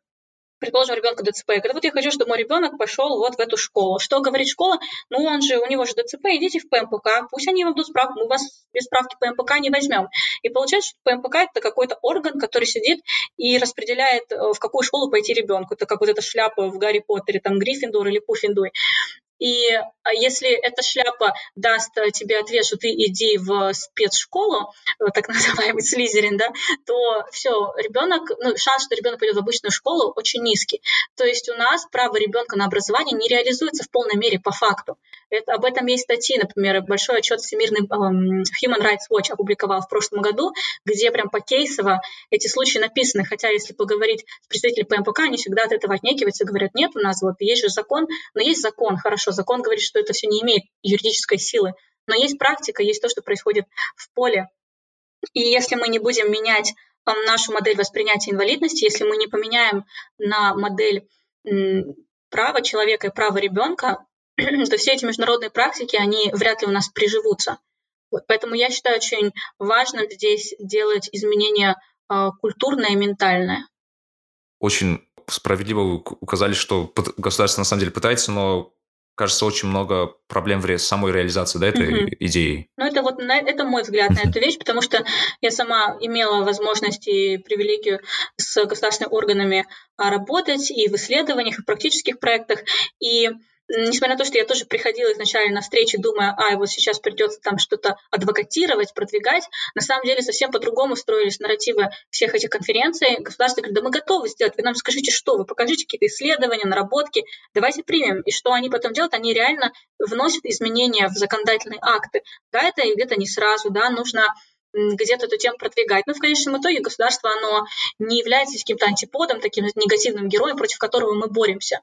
предположим, ребенка ДЦП, и говорит, вот я хочу, чтобы мой ребенок пошел вот в эту школу. Что говорит школа? Ну, он же, у него же ДЦП, идите в ПМПК, пусть они вам дадут справку, мы вас без справки ПМПК не возьмем. И получается, что ПМПК – это какой-то орган, который сидит и распределяет, э, в какую школу пойти ребенку. Это как вот эта шляпа в Гарри Поттере, там Гриффиндор или Пуффиндуй. И а, если эта шляпа даст тебе ответ, что ты иди в спецшколу, так называемый слизерин, да, то все, ребенок, ну, шанс, что ребенок пойдет в обычную школу, очень низкий. То есть у нас право ребенка на образование не реализуется в полной мере по факту. Это, об этом есть статьи, например, большой отчет Всемирный um, Human Rights Watch опубликовал в прошлом году, где прям по кейсово эти случаи написаны. Хотя, если поговорить с представителями ПМПК, они всегда от этого отнекиваются говорят, нет, у нас вот есть же закон, но есть закон, хорошо, закон говорит, что это все не имеет юридической силы, но есть практика, есть то, что происходит в поле. И если мы не будем менять нашу модель воспринятия инвалидности, если мы не поменяем на модель права человека и права ребенка, то все эти международные практики, они вряд ли у нас приживутся. Поэтому я считаю очень важным здесь делать изменения э, культурное и ментальное. Очень справедливо вы указали, что государство на самом деле пытается, но кажется, очень много проблем в самой реализации да, этой mm-hmm. идеи. Ну, это вот это мой взгляд на эту вещь, потому что я сама имела возможность и привилегию с государственными органами а, работать и в исследованиях, и в практических проектах. И несмотря на то, что я тоже приходила изначально на встречи, думая, а, вот сейчас придется там что-то адвокатировать, продвигать, на самом деле совсем по-другому строились нарративы всех этих конференций. Государство говорит, да мы готовы сделать, вы нам скажите, что вы, покажите какие-то исследования, наработки, давайте примем. И что они потом делают? Они реально вносят изменения в законодательные акты. Да, это где-то не сразу, да, нужно где-то эту тему продвигать. Но в конечном итоге государство, оно не является каким-то антиподом, таким негативным героем, против которого мы боремся.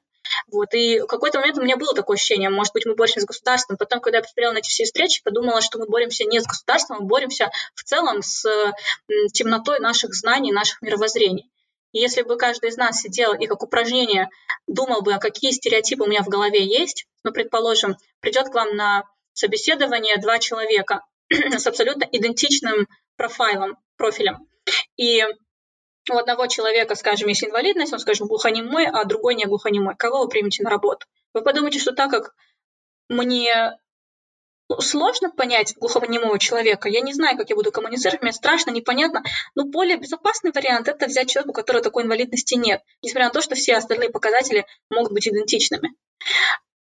Вот. И в какой-то момент у меня было такое ощущение, может быть, мы боремся с государством. Потом, когда я посмотрела на эти все встречи, подумала, что мы боремся не с государством, мы боремся в целом с темнотой наших знаний, наших мировоззрений. И если бы каждый из нас сидел и как упражнение думал бы, а какие стереотипы у меня в голове есть, ну, предположим, придет к вам на собеседование два человека с абсолютно идентичным профайлом, профилем. И у одного человека, скажем, есть инвалидность, он, скажем, глухонемой, а другой не глухонемой. Кого вы примете на работу? Вы подумаете, что так как мне сложно понять глухонемого человека, я не знаю, как я буду коммуницировать, мне страшно, непонятно, но более безопасный вариант – это взять человека, у которого такой инвалидности нет, несмотря на то, что все остальные показатели могут быть идентичными.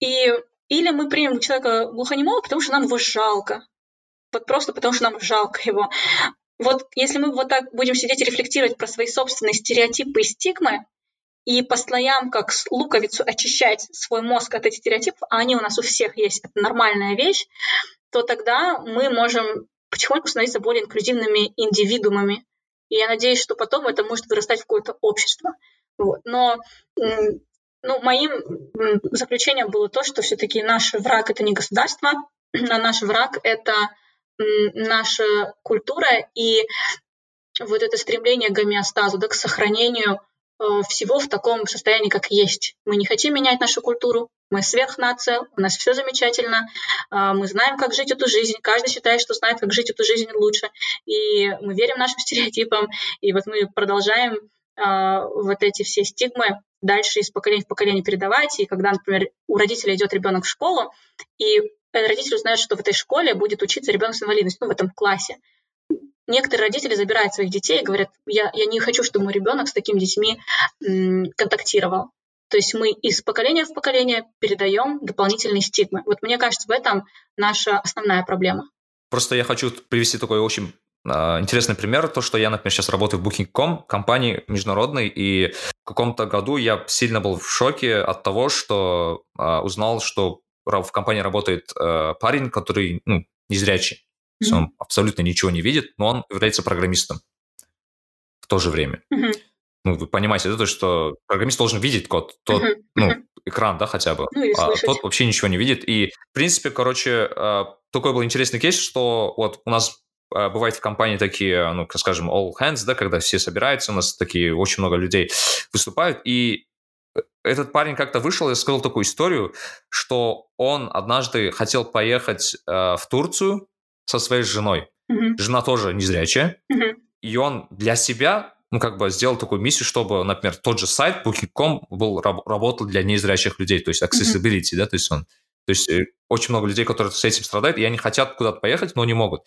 И или мы примем человека глухонемого, потому что нам его жалко, вот просто потому что нам жалко его. Вот если мы вот так будем сидеть и рефлектировать про свои собственные стереотипы и стигмы, и по слоям, как луковицу, очищать свой мозг от этих стереотипов, а они у нас у всех есть, это нормальная вещь, то тогда мы можем потихоньку становиться более инклюзивными индивидуумами. И я надеюсь, что потом это может вырастать в какое-то общество. Вот. Но ну, моим заключением было то, что все-таки наш враг это не государство, а наш враг это наша культура и вот это стремление к гомеостазу, да, к сохранению э, всего в таком состоянии, как есть. Мы не хотим менять нашу культуру, мы сверхнация, у нас все замечательно, э, мы знаем, как жить эту жизнь, каждый считает, что знает, как жить эту жизнь лучше, и мы верим нашим стереотипам, и вот мы продолжаем э, вот эти все стигмы дальше из поколения в поколение передавать, и когда, например, у родителя идет ребенок в школу, и родители узнают, что в этой школе будет учиться ребенок с инвалидностью, ну, в этом классе. Некоторые родители забирают своих детей и говорят, я, я не хочу, чтобы мой ребенок с такими детьми м, контактировал. То есть мы из поколения в поколение передаем дополнительные стигмы. Вот мне кажется, в этом наша основная проблема. Просто я хочу привести такой очень а, интересный пример, то, что я, например, сейчас работаю в Booking.com, компании международной, и в каком-то году я сильно был в шоке от того, что э, узнал, что в компании работает э, парень, который, ну, незрячий. Mm-hmm. То есть он абсолютно ничего не видит, но он является программистом в то же время. Mm-hmm. Ну, вы понимаете, да, то, что программист должен видеть код, тот, mm-hmm. ну, экран, да, хотя бы, ну, а тот вообще ничего не видит. И, в принципе, короче, э, такой был интересный кейс, что вот у нас э, бывает в компании такие, ну, скажем, all hands, да, когда все собираются, у нас такие очень много людей выступают, и этот парень как-то вышел и сказал такую историю, что он однажды хотел поехать э, в Турцию со своей женой. Mm-hmm. Жена тоже незрячая. Mm-hmm. И он для себя, ну, как бы сделал такую миссию, чтобы, например, тот же сайт Booking.com был, работал для незрячих людей, то есть accessibility, mm-hmm. да, то есть он то есть э, очень много людей, которые с этим страдают, и они хотят куда-то поехать, но не могут.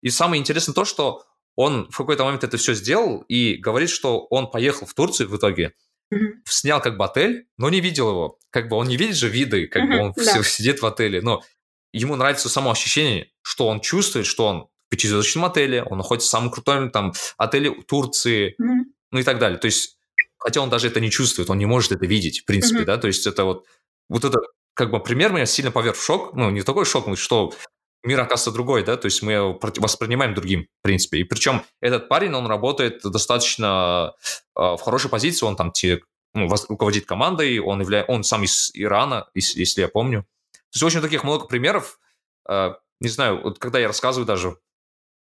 И самое интересное то, что он в какой-то момент это все сделал и говорит, что он поехал в Турцию в итоге, mm-hmm. снял как бы отель, но не видел его. Как бы он не видит же виды, как mm-hmm, бы он да. сидит в отеле, но ему нравится само ощущение, что он чувствует, что он в пятизвездочном отеле, он находится в самом крутом там отеле Турции, mm-hmm. ну и так далее. То есть, хотя он даже это не чувствует, он не может это видеть, в принципе, mm-hmm. да, то есть это вот, вот это как бы пример меня сильно поверг в шок, ну не такой шок, что мир оказывается другой, да, то есть мы его воспринимаем другим, в принципе. И причем этот парень, он работает достаточно э, в хорошей позиции, он там те, ну, руководит командой, он, явля... он сам из Ирана, если я помню. То есть очень таких много примеров. Э, не знаю, вот когда я рассказываю даже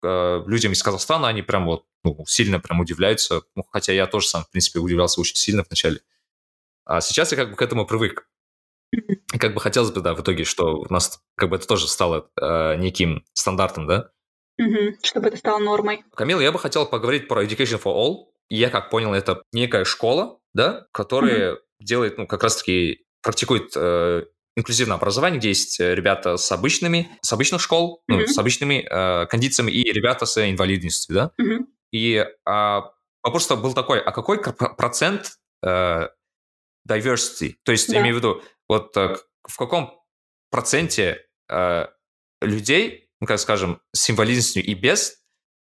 э, людям из Казахстана, они прям вот ну, сильно прям удивляются, ну, хотя я тоже сам, в принципе, удивлялся очень сильно вначале. А сейчас я как бы к этому привык. Как бы хотелось бы, да, в итоге, что у нас как бы это тоже стало э, неким стандартом, да? Угу, чтобы это стало нормой. Камил, я бы хотел поговорить про Education for All. Я как понял, это некая школа, да, которая угу. делает, ну, как раз-таки практикует э, инклюзивное образование, где есть э, ребята с обычными, с обычных школ, mm-hmm. ну, с обычными э, кондициями и ребята с инвалидностью, да. Mm-hmm. И э, вопрос был такой, а какой процент э, diversity? То есть, да. имею в виду, вот э, в каком проценте э, людей, ну, как скажем, с инвалидностью и без,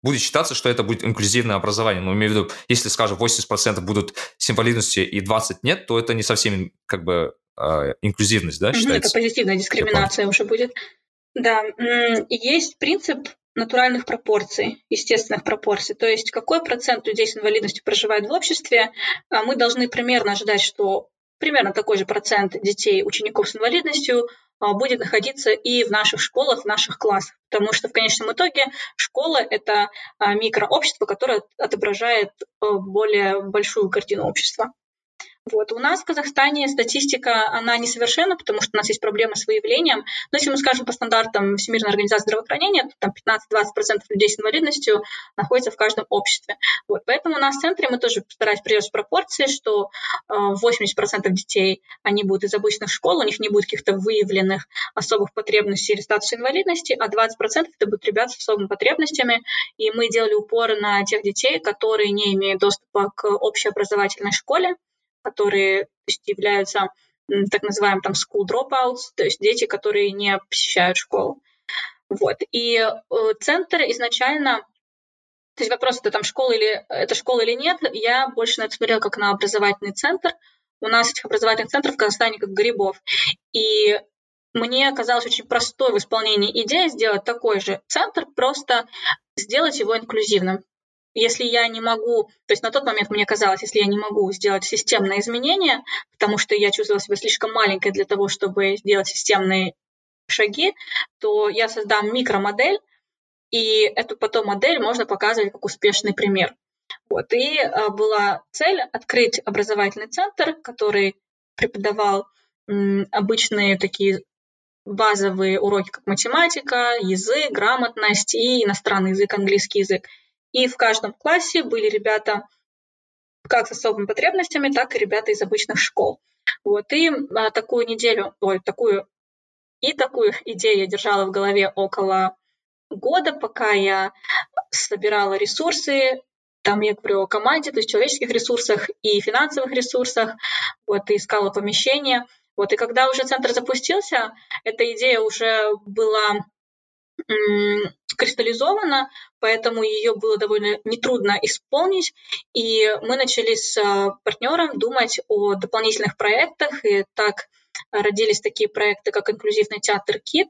будет считаться, что это будет инклюзивное образование. Но ну, имею в виду, если, скажем, 80% будут с инвалидностью и 20% нет, то это не совсем как бы э, инклюзивность, да, считается? Это позитивная дискриминация уже будет. Да, есть принцип натуральных пропорций, естественных пропорций. То есть какой процент людей с инвалидностью проживает в обществе, а мы должны примерно ожидать, что примерно такой же процент детей, учеников с инвалидностью а, будет находиться и в наших школах, в наших классах. Потому что в конечном итоге школа – это а, микрообщество, которое отображает более большую картину общества. Вот. У нас в Казахстане статистика, она несовершенна, потому что у нас есть проблемы с выявлением. Но если мы скажем по стандартам Всемирной организации здравоохранения, то там 15-20% людей с инвалидностью находятся в каждом обществе. Вот. Поэтому у нас в центре мы тоже старались придерживаться пропорции, что 80% э, детей, они будут из обычных школ, у них не будет каких-то выявленных особых потребностей или статуса инвалидности, а 20% это будут ребята с особыми потребностями. И мы делали упор на тех детей, которые не имеют доступа к общеобразовательной школе, которые то есть, являются так называемым там school dropouts, то есть дети, которые не посещают школу. Вот. И э, центр изначально, то есть вопрос, это там школа или это школа или нет, я больше на это смотрела как на образовательный центр. У нас этих образовательных центров в Казахстане как грибов. И мне казалось очень простой в исполнении идея сделать такой же центр, просто сделать его инклюзивным если я не могу, то есть на тот момент мне казалось, если я не могу сделать системное изменение, потому что я чувствовала себя слишком маленькой для того, чтобы сделать системные шаги, то я создам микромодель, и эту потом модель можно показывать как успешный пример. Вот. И а, была цель открыть образовательный центр, который преподавал обычные такие базовые уроки, как математика, язык, грамотность и иностранный язык, английский язык. И в каждом классе были ребята как с особыми потребностями, так и ребята из обычных школ. Вот, и а, такую неделю, ой, такую, и такую идею я держала в голове около года, пока я собирала ресурсы, там я говорю о команде, то есть человеческих ресурсах и финансовых ресурсах, вот, и искала помещение. Вот, и когда уже центр запустился, эта идея уже была кристаллизована, поэтому ее было довольно нетрудно исполнить. И мы начали с а, партнером думать о дополнительных проектах, и так родились такие проекты, как инклюзивный театр КИТ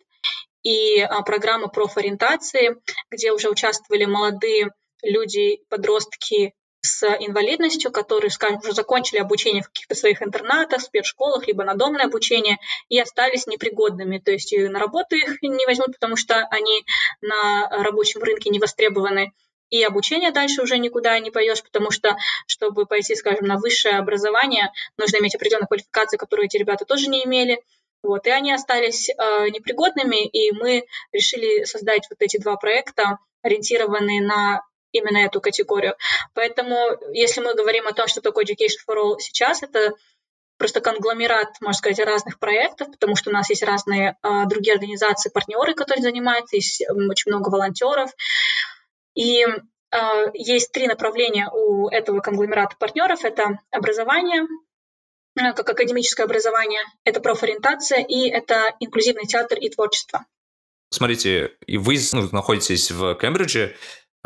и а, программа профориентации, где уже участвовали молодые люди, подростки с инвалидностью, которые, скажем, уже закончили обучение в каких-то своих интернатах, спецшколах, либо на домное обучение, и остались непригодными. То есть на работу их не возьмут, потому что они на рабочем рынке не востребованы. И обучение дальше уже никуда не пойдешь, потому что, чтобы пойти, скажем, на высшее образование, нужно иметь определенную квалификацию, которую эти ребята тоже не имели. Вот, и они остались э, непригодными, и мы решили создать вот эти два проекта, ориентированные на именно эту категорию. Поэтому, если мы говорим о том, что такое Education for All сейчас, это просто конгломерат, можно сказать, разных проектов, потому что у нас есть разные а, другие организации, партнеры, которые занимаются, есть очень много волонтеров. И есть три направления у этого конгломерата партнеров. Это образование, как академическое образование, это профориентация и это инклюзивный театр и творчество. Смотрите, и вы ну, находитесь в Кембридже,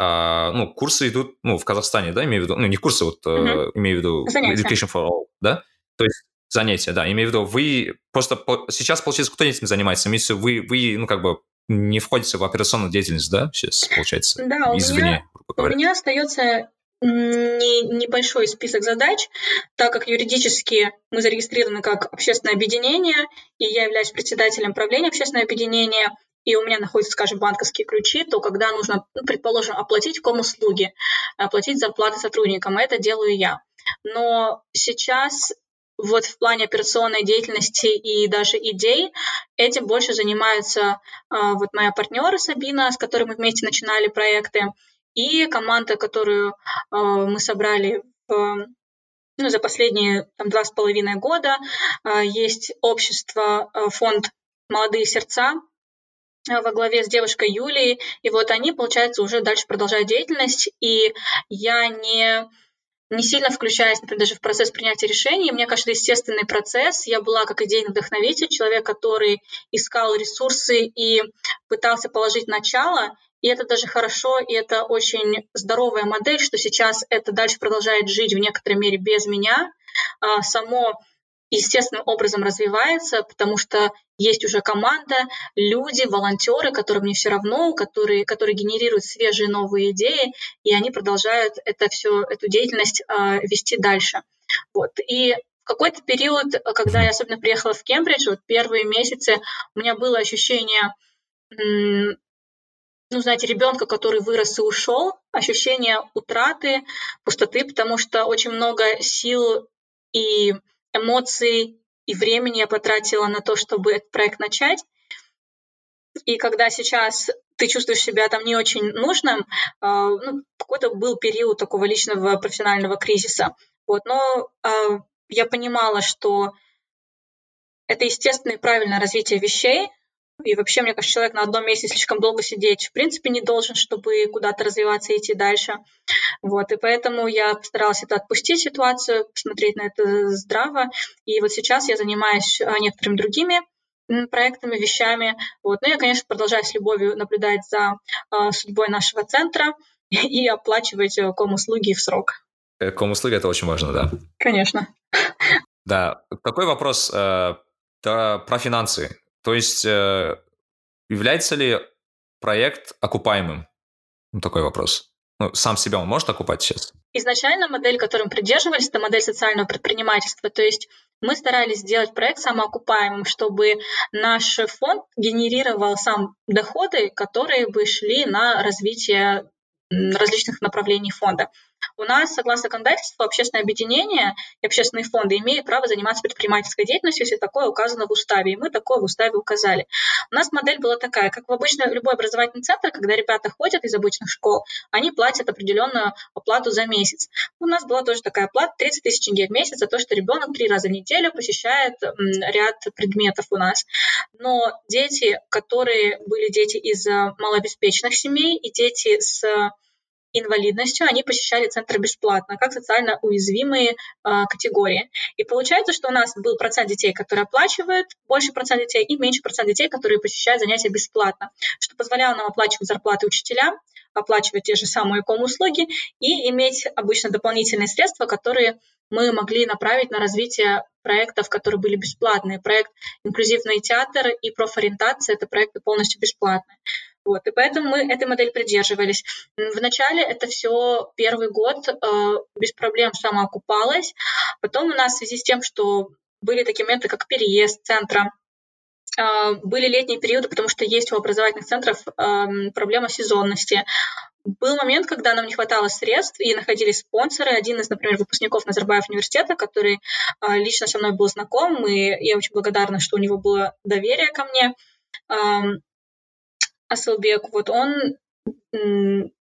а, ну, курсы идут, ну, в Казахстане, да, имею в виду, ну, не курсы, вот, uh-huh. имею в виду занятия. Education for All, да? То есть занятия, да, имею в виду, вы просто по, сейчас, получается, кто этим занимается? Имеется вы, вы, ну, как бы не входите в операционную деятельность, да, сейчас, получается? Да, извне, у меня, у меня остается не, небольшой список задач, так как юридически мы зарегистрированы как общественное объединение, и я являюсь председателем правления общественного объединения, и у меня находятся, скажем, банковские ключи, то когда нужно, ну, предположим, оплатить ком-услуги, оплатить зарплаты сотрудникам, это делаю я. Но сейчас вот в плане операционной деятельности и даже идей этим больше занимаются э, вот моя партнер Сабина, с которой мы вместе начинали проекты, и команда, которую э, мы собрали в, ну, за последние там, два с половиной года. Есть общество, фонд «Молодые сердца», во главе с девушкой Юлией, и вот они, получается, уже дальше продолжают деятельность, и я не не сильно включаясь, например, даже в процесс принятия решений. Мне кажется, естественный процесс. Я была как идейный вдохновитель, человек, который искал ресурсы и пытался положить начало. И это даже хорошо, и это очень здоровая модель, что сейчас это дальше продолжает жить в некоторой мере без меня. А, само естественным образом развивается, потому что есть уже команда, люди, волонтеры, которым не все равно, которые, которые генерируют свежие новые идеи, и они продолжают это все, эту деятельность э, вести дальше. Вот. И в какой-то период, когда я особенно приехала в Кембридж, вот первые месяцы, у меня было ощущение, ну, знаете, ребенка, который вырос и ушел, ощущение утраты, пустоты, потому что очень много сил и эмоций и времени я потратила на то, чтобы этот проект начать. И когда сейчас ты чувствуешь себя там не очень нужным, а, ну, какой-то был период такого личного профессионального кризиса. Вот, но э, я понимала, что это естественное и правильное развитие вещей, и вообще, мне кажется, человек на одном месте слишком долго сидеть в принципе не должен, чтобы куда-то развиваться и идти дальше. Вот, и поэтому я постаралась это отпустить ситуацию, посмотреть на это здраво. И вот сейчас я занимаюсь а, некоторыми другими проектами, вещами. Вот. Ну, я, конечно, продолжаю с любовью наблюдать за э, судьбой нашего центра и оплачивать э, ком-услуги в срок. Э, ком-услуги – это очень важно, да? Конечно. Да. Такой вопрос э, да, про финансы. То есть э, является ли проект окупаемым? Ну, такой вопрос. Ну, сам себя он может окупать сейчас? Изначально модель, которой мы придерживались, это модель социального предпринимательства. То есть мы старались сделать проект самоокупаемым, чтобы наш фонд генерировал сам доходы, которые бы шли на развитие различных направлений фонда. У нас, согласно законодательству, общественное объединение и общественные фонды имеют право заниматься предпринимательской деятельностью, если такое указано в уставе, и мы такое в уставе указали. У нас модель была такая, как в обычно любой образовательный центр, когда ребята ходят из обычных школ, они платят определенную оплату за месяц. У нас была тоже такая оплата 30 тысяч тенге в месяц за то, что ребенок три раза в неделю посещает ряд предметов у нас. Но дети, которые были дети из э, малообеспеченных семей и дети с инвалидностью, они посещали центр бесплатно, как социально уязвимые э, категории. И получается, что у нас был процент детей, которые оплачивают, больше процент детей и меньше процент детей, которые посещают занятия бесплатно, что позволяло нам оплачивать зарплаты учителям, оплачивать те же самые ком-услуги и иметь обычно дополнительные средства, которые мы могли направить на развитие проектов, которые были бесплатные. Проект «Инклюзивный театр» и «Профориентация» — это проекты полностью бесплатные. Вот, и поэтому мы этой модели придерживались. Вначале это все первый год э, без проблем самоокупалось. Потом у нас в связи с тем, что были такие моменты, как переезд центра, э, были летние периоды, потому что есть у образовательных центров э, проблема сезонности. Был момент, когда нам не хватало средств, и находились спонсоры. Один из, например, выпускников Назарбаев университета, который э, лично со мной был знаком, и я очень благодарна, что у него было доверие ко мне. Асылбек, вот он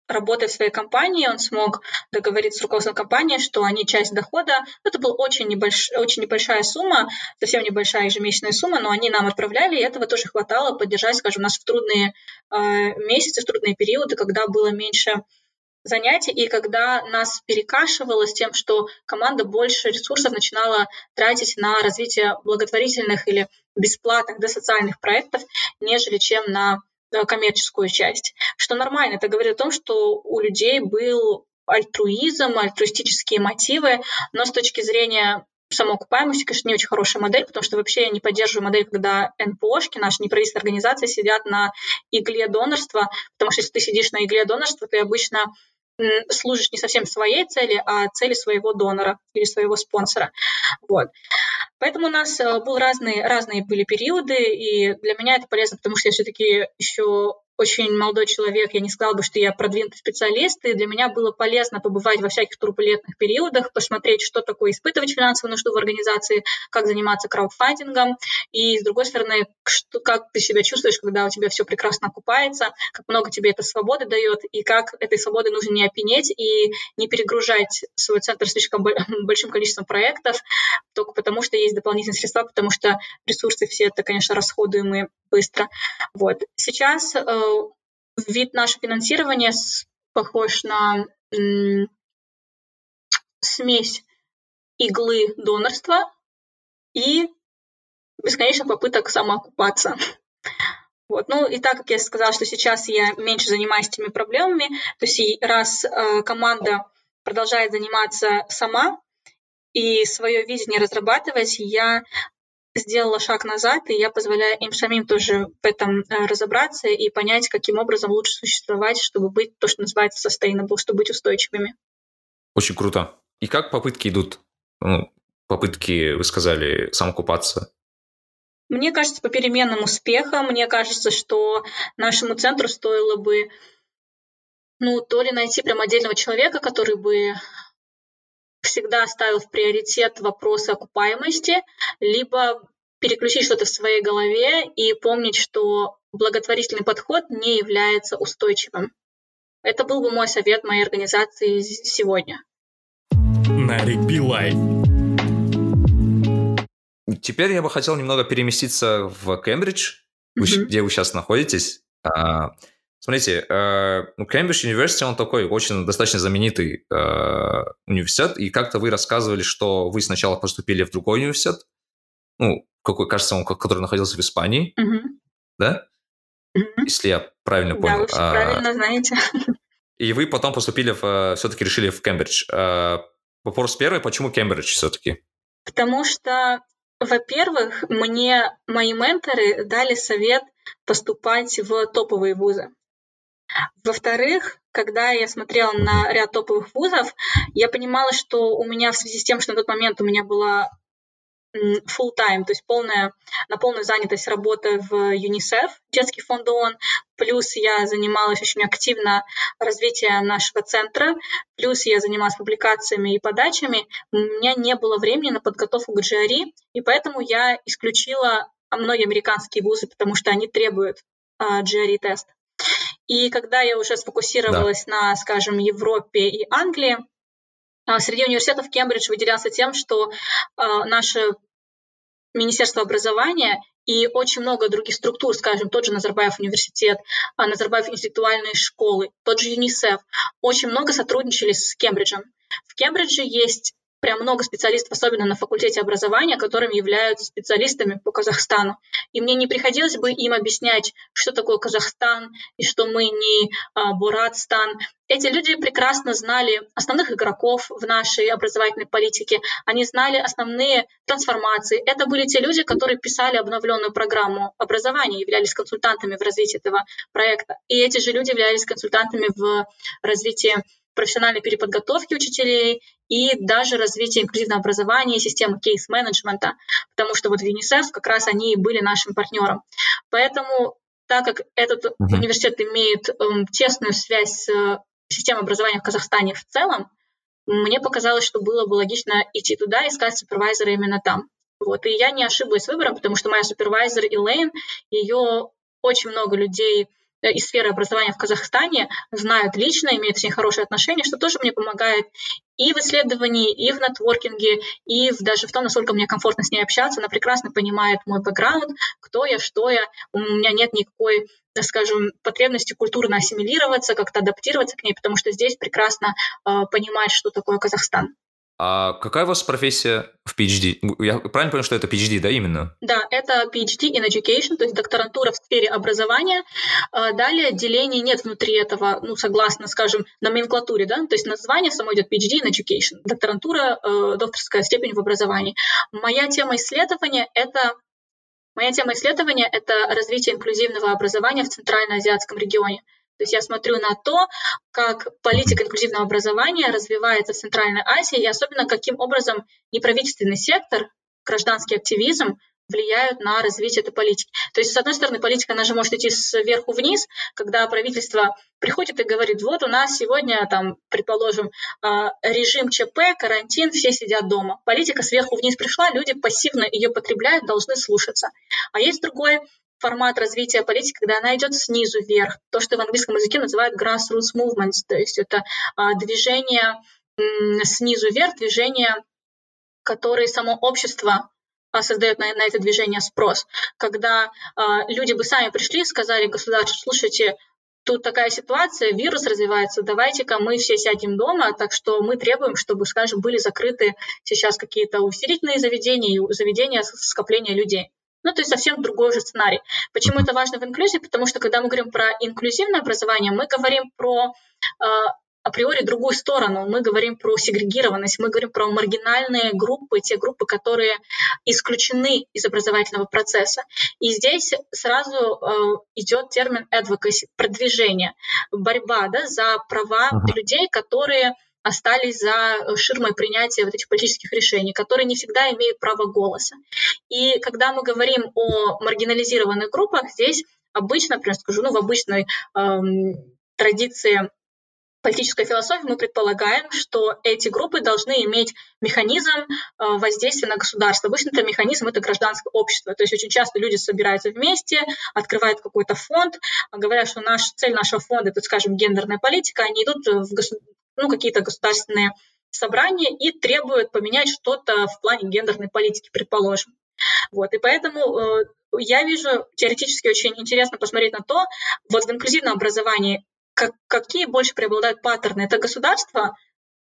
работая в своей компании, он смог договориться с руководством компании, что они часть дохода, это была очень, небольш, очень небольшая сумма, совсем небольшая ежемесячная сумма, но они нам отправляли, и этого тоже хватало поддержать, скажем, нас в трудные э, месяцы, в трудные периоды, когда было меньше занятий, и когда нас перекашивало с тем, что команда больше ресурсов начинала тратить на развитие благотворительных или бесплатных да, социальных проектов, нежели чем на коммерческую часть. Что нормально, это говорит о том, что у людей был альтруизм, альтруистические мотивы, но с точки зрения самоокупаемости, конечно, не очень хорошая модель, потому что вообще я не поддерживаю модель, когда НПОшки, наши неправительственные организации сидят на игле донорства, потому что если ты сидишь на игле донорства, ты обычно служишь не совсем своей цели, а цели своего донора или своего спонсора. Вот. Поэтому у нас э, был разные, разные были периоды, и для меня это полезно, потому что я все-таки еще очень молодой человек, я не сказала бы, что я продвинутый специалист, и для меня было полезно побывать во всяких турбулентных периодах, посмотреть, что такое испытывать финансовую нужду в организации, как заниматься краудфандингом, и, с другой стороны, что, как ты себя чувствуешь, когда у тебя все прекрасно окупается, как много тебе это свободы дает, и как этой свободы нужно не опенеть и не перегружать свой центр слишком большим количеством проектов, только потому что есть дополнительные средства, потому что ресурсы все это, конечно, расходуемые быстро. Вот. Сейчас э, вид нашего финансирования похож на смесь иглы донорства и бесконечных попыток самоокупаться. Вот. Ну и так как я сказала, что сейчас я меньше занимаюсь этими проблемами, то есть раз э, команда продолжает заниматься сама и свое видение разрабатывать, я сделала шаг назад, и я позволяю им самим тоже в этом э, разобраться и понять, каким образом лучше существовать, чтобы быть то, что называется sustainable, чтобы быть устойчивыми. Очень круто. И как попытки идут? Ну, попытки, вы сказали, самокупаться. Мне кажется, по переменным успехам, мне кажется, что нашему центру стоило бы ну, то ли найти прям отдельного человека, который бы всегда ставил в приоритет вопросы окупаемости, либо переключить что-то в своей голове и помнить, что благотворительный подход не является устойчивым. Это был бы мой совет моей организации сегодня. Нарик Билай. Теперь я бы хотел немного переместиться в Кембридж, mm-hmm. где вы сейчас находитесь. Смотрите, э, ну, Кембридж университет, он такой очень достаточно знаменитый э, университет, и как-то вы рассказывали, что вы сначала поступили в другой университет, ну, какой, кажется, он, который находился в Испании, mm-hmm. да? Mm-hmm. Если я правильно понял. Да, вы а, правильно знаете. И вы потом поступили, в, все-таки решили в Кембридж. А, вопрос первый, почему Кембридж все-таки? Потому что, во-первых, мне мои менторы дали совет поступать в топовые вузы. Во-вторых, когда я смотрела на ряд топовых вузов, я понимала, что у меня в связи с тем, что на тот момент у меня была full time, то есть полная, на полную занятость работы в ЮНИСЕФ, детский фонд ООН, плюс я занималась очень активно развитием нашего центра, плюс я занималась публикациями и подачами, у меня не было времени на подготовку к GRE, и поэтому я исключила многие американские вузы, потому что они требуют uh, GRE-тест. И когда я уже сфокусировалась да. на, скажем, Европе и Англии, а, среди университетов Кембридж выделялся тем, что а, наше Министерство образования и очень много других структур, скажем, тот же Назарбаев университет, а, Назарбаев интеллектуальные школы, тот же ЮНИСЕФ, очень много сотрудничали с Кембриджем. В Кембридже есть прям много специалистов, особенно на факультете образования, которыми являются специалистами по Казахстану. И мне не приходилось бы им объяснять, что такое Казахстан и что мы не а, Буратстан. Эти люди прекрасно знали основных игроков в нашей образовательной политике, они знали основные трансформации. Это были те люди, которые писали обновленную программу образования, являлись консультантами в развитии этого проекта. И эти же люди являлись консультантами в развитии профессиональной переподготовки учителей и даже развития инклюзивного образования и системы кейс-менеджмента, потому что вот в ЮНИСЕФ как раз они и были нашим партнером. Поэтому так как этот uh-huh. университет имеет эм, тесную связь с э, системой образования в Казахстане в целом, мне показалось, что было бы логично идти туда и искать супервайзера именно там. Вот. И я не ошиблась выбором, потому что моя супервайзер Элейн, ее очень много людей из сферы образования в Казахстане, знают лично, имеют с ней хорошие отношения, что тоже мне помогает и в исследовании, и в нетворкинге, и в, даже в том, насколько мне комфортно с ней общаться. Она прекрасно понимает мой бэкграунд, кто я, что я. У меня нет никакой скажем, потребности культурно ассимилироваться, как-то адаптироваться к ней, потому что здесь прекрасно э, понимает, что такое Казахстан. А какая у вас профессия в PhD? Я правильно понял, что это PhD, да, именно? Да, это PhD in Education, то есть докторантура в сфере образования. А, далее делений нет внутри этого, ну, согласно, скажем, номенклатуре, да, то есть название само идет PhD in Education, докторантура, э, докторская степень в образовании. Моя тема исследования — это Моя тема исследования — это развитие инклюзивного образования в Центральноазиатском регионе. То есть я смотрю на то, как политика инклюзивного образования развивается в Центральной Азии и особенно каким образом неправительственный сектор, гражданский активизм влияют на развитие этой политики. То есть, с одной стороны, политика, она же может идти сверху вниз, когда правительство приходит и говорит, вот у нас сегодня, там, предположим, а, режим ЧП, карантин, все сидят дома. Политика сверху вниз пришла, люди пассивно ее потребляют, должны слушаться. А есть другой формат развития политики, когда она идет снизу вверх. То, что в английском языке называют grassroots movements, то есть это а, движение снизу вверх, движение, которое само общество а, создает на, на это движение спрос. Когда а, люди бы сами пришли и сказали государству, слушайте, тут такая ситуация, вирус развивается, давайте-ка мы все сядем дома, так что мы требуем, чтобы, скажем, были закрыты сейчас какие-то усилительные заведения и заведения скопления людей. Ну, то есть совсем другой же сценарий. Почему это важно в инклюзии? Потому что когда мы говорим про инклюзивное образование, мы говорим про э, априори другую сторону. Мы говорим про сегрегированность, мы говорим про маргинальные группы, те группы, которые исключены из образовательного процесса. И здесь сразу э, идет термин advocacy, продвижение, борьба да, за права uh-huh. людей, которые остались за ширмой принятия вот этих политических решений, которые не всегда имеют право голоса. И когда мы говорим о маргинализированных группах, здесь обычно, например, скажу, ну, в обычной эм, традиции политической философии мы предполагаем, что эти группы должны иметь механизм э, воздействия на государство. Обычно это механизм это гражданское общество. То есть очень часто люди собираются вместе, открывают какой-то фонд, говорят, что наш, цель нашего фонда это, скажем, гендерная политика, они идут в госу... ну, какие-то государственные собрания и требуют поменять что-то в плане гендерной политики, предположим. Вот, и поэтому э, я вижу теоретически очень интересно посмотреть на то, вот в инклюзивном образовании как, какие больше преобладают паттерны? Это государство,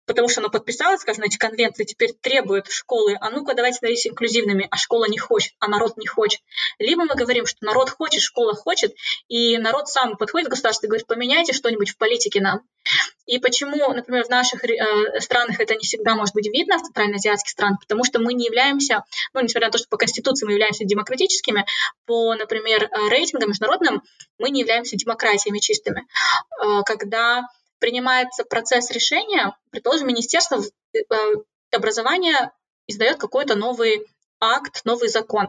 потому что оно подписалось, скажем, эти конвенции, теперь требует школы, а ну-ка давайте становитесь инклюзивными, а школа не хочет, а народ не хочет. Либо мы говорим, что народ хочет, школа хочет, и народ сам подходит к государству и говорит, поменяйте что-нибудь в политике нам. И почему, например, в наших э, странах это не всегда может быть видно, в центральноазиатских странах, потому что мы не являемся, ну, несмотря на то, что по Конституции мы являемся демократическими, по, например, э, рейтингам международным мы не являемся демократиями чистыми. Э, когда принимается процесс решения, предположим, Министерство э, образования издает какой-то новый акт, новый закон.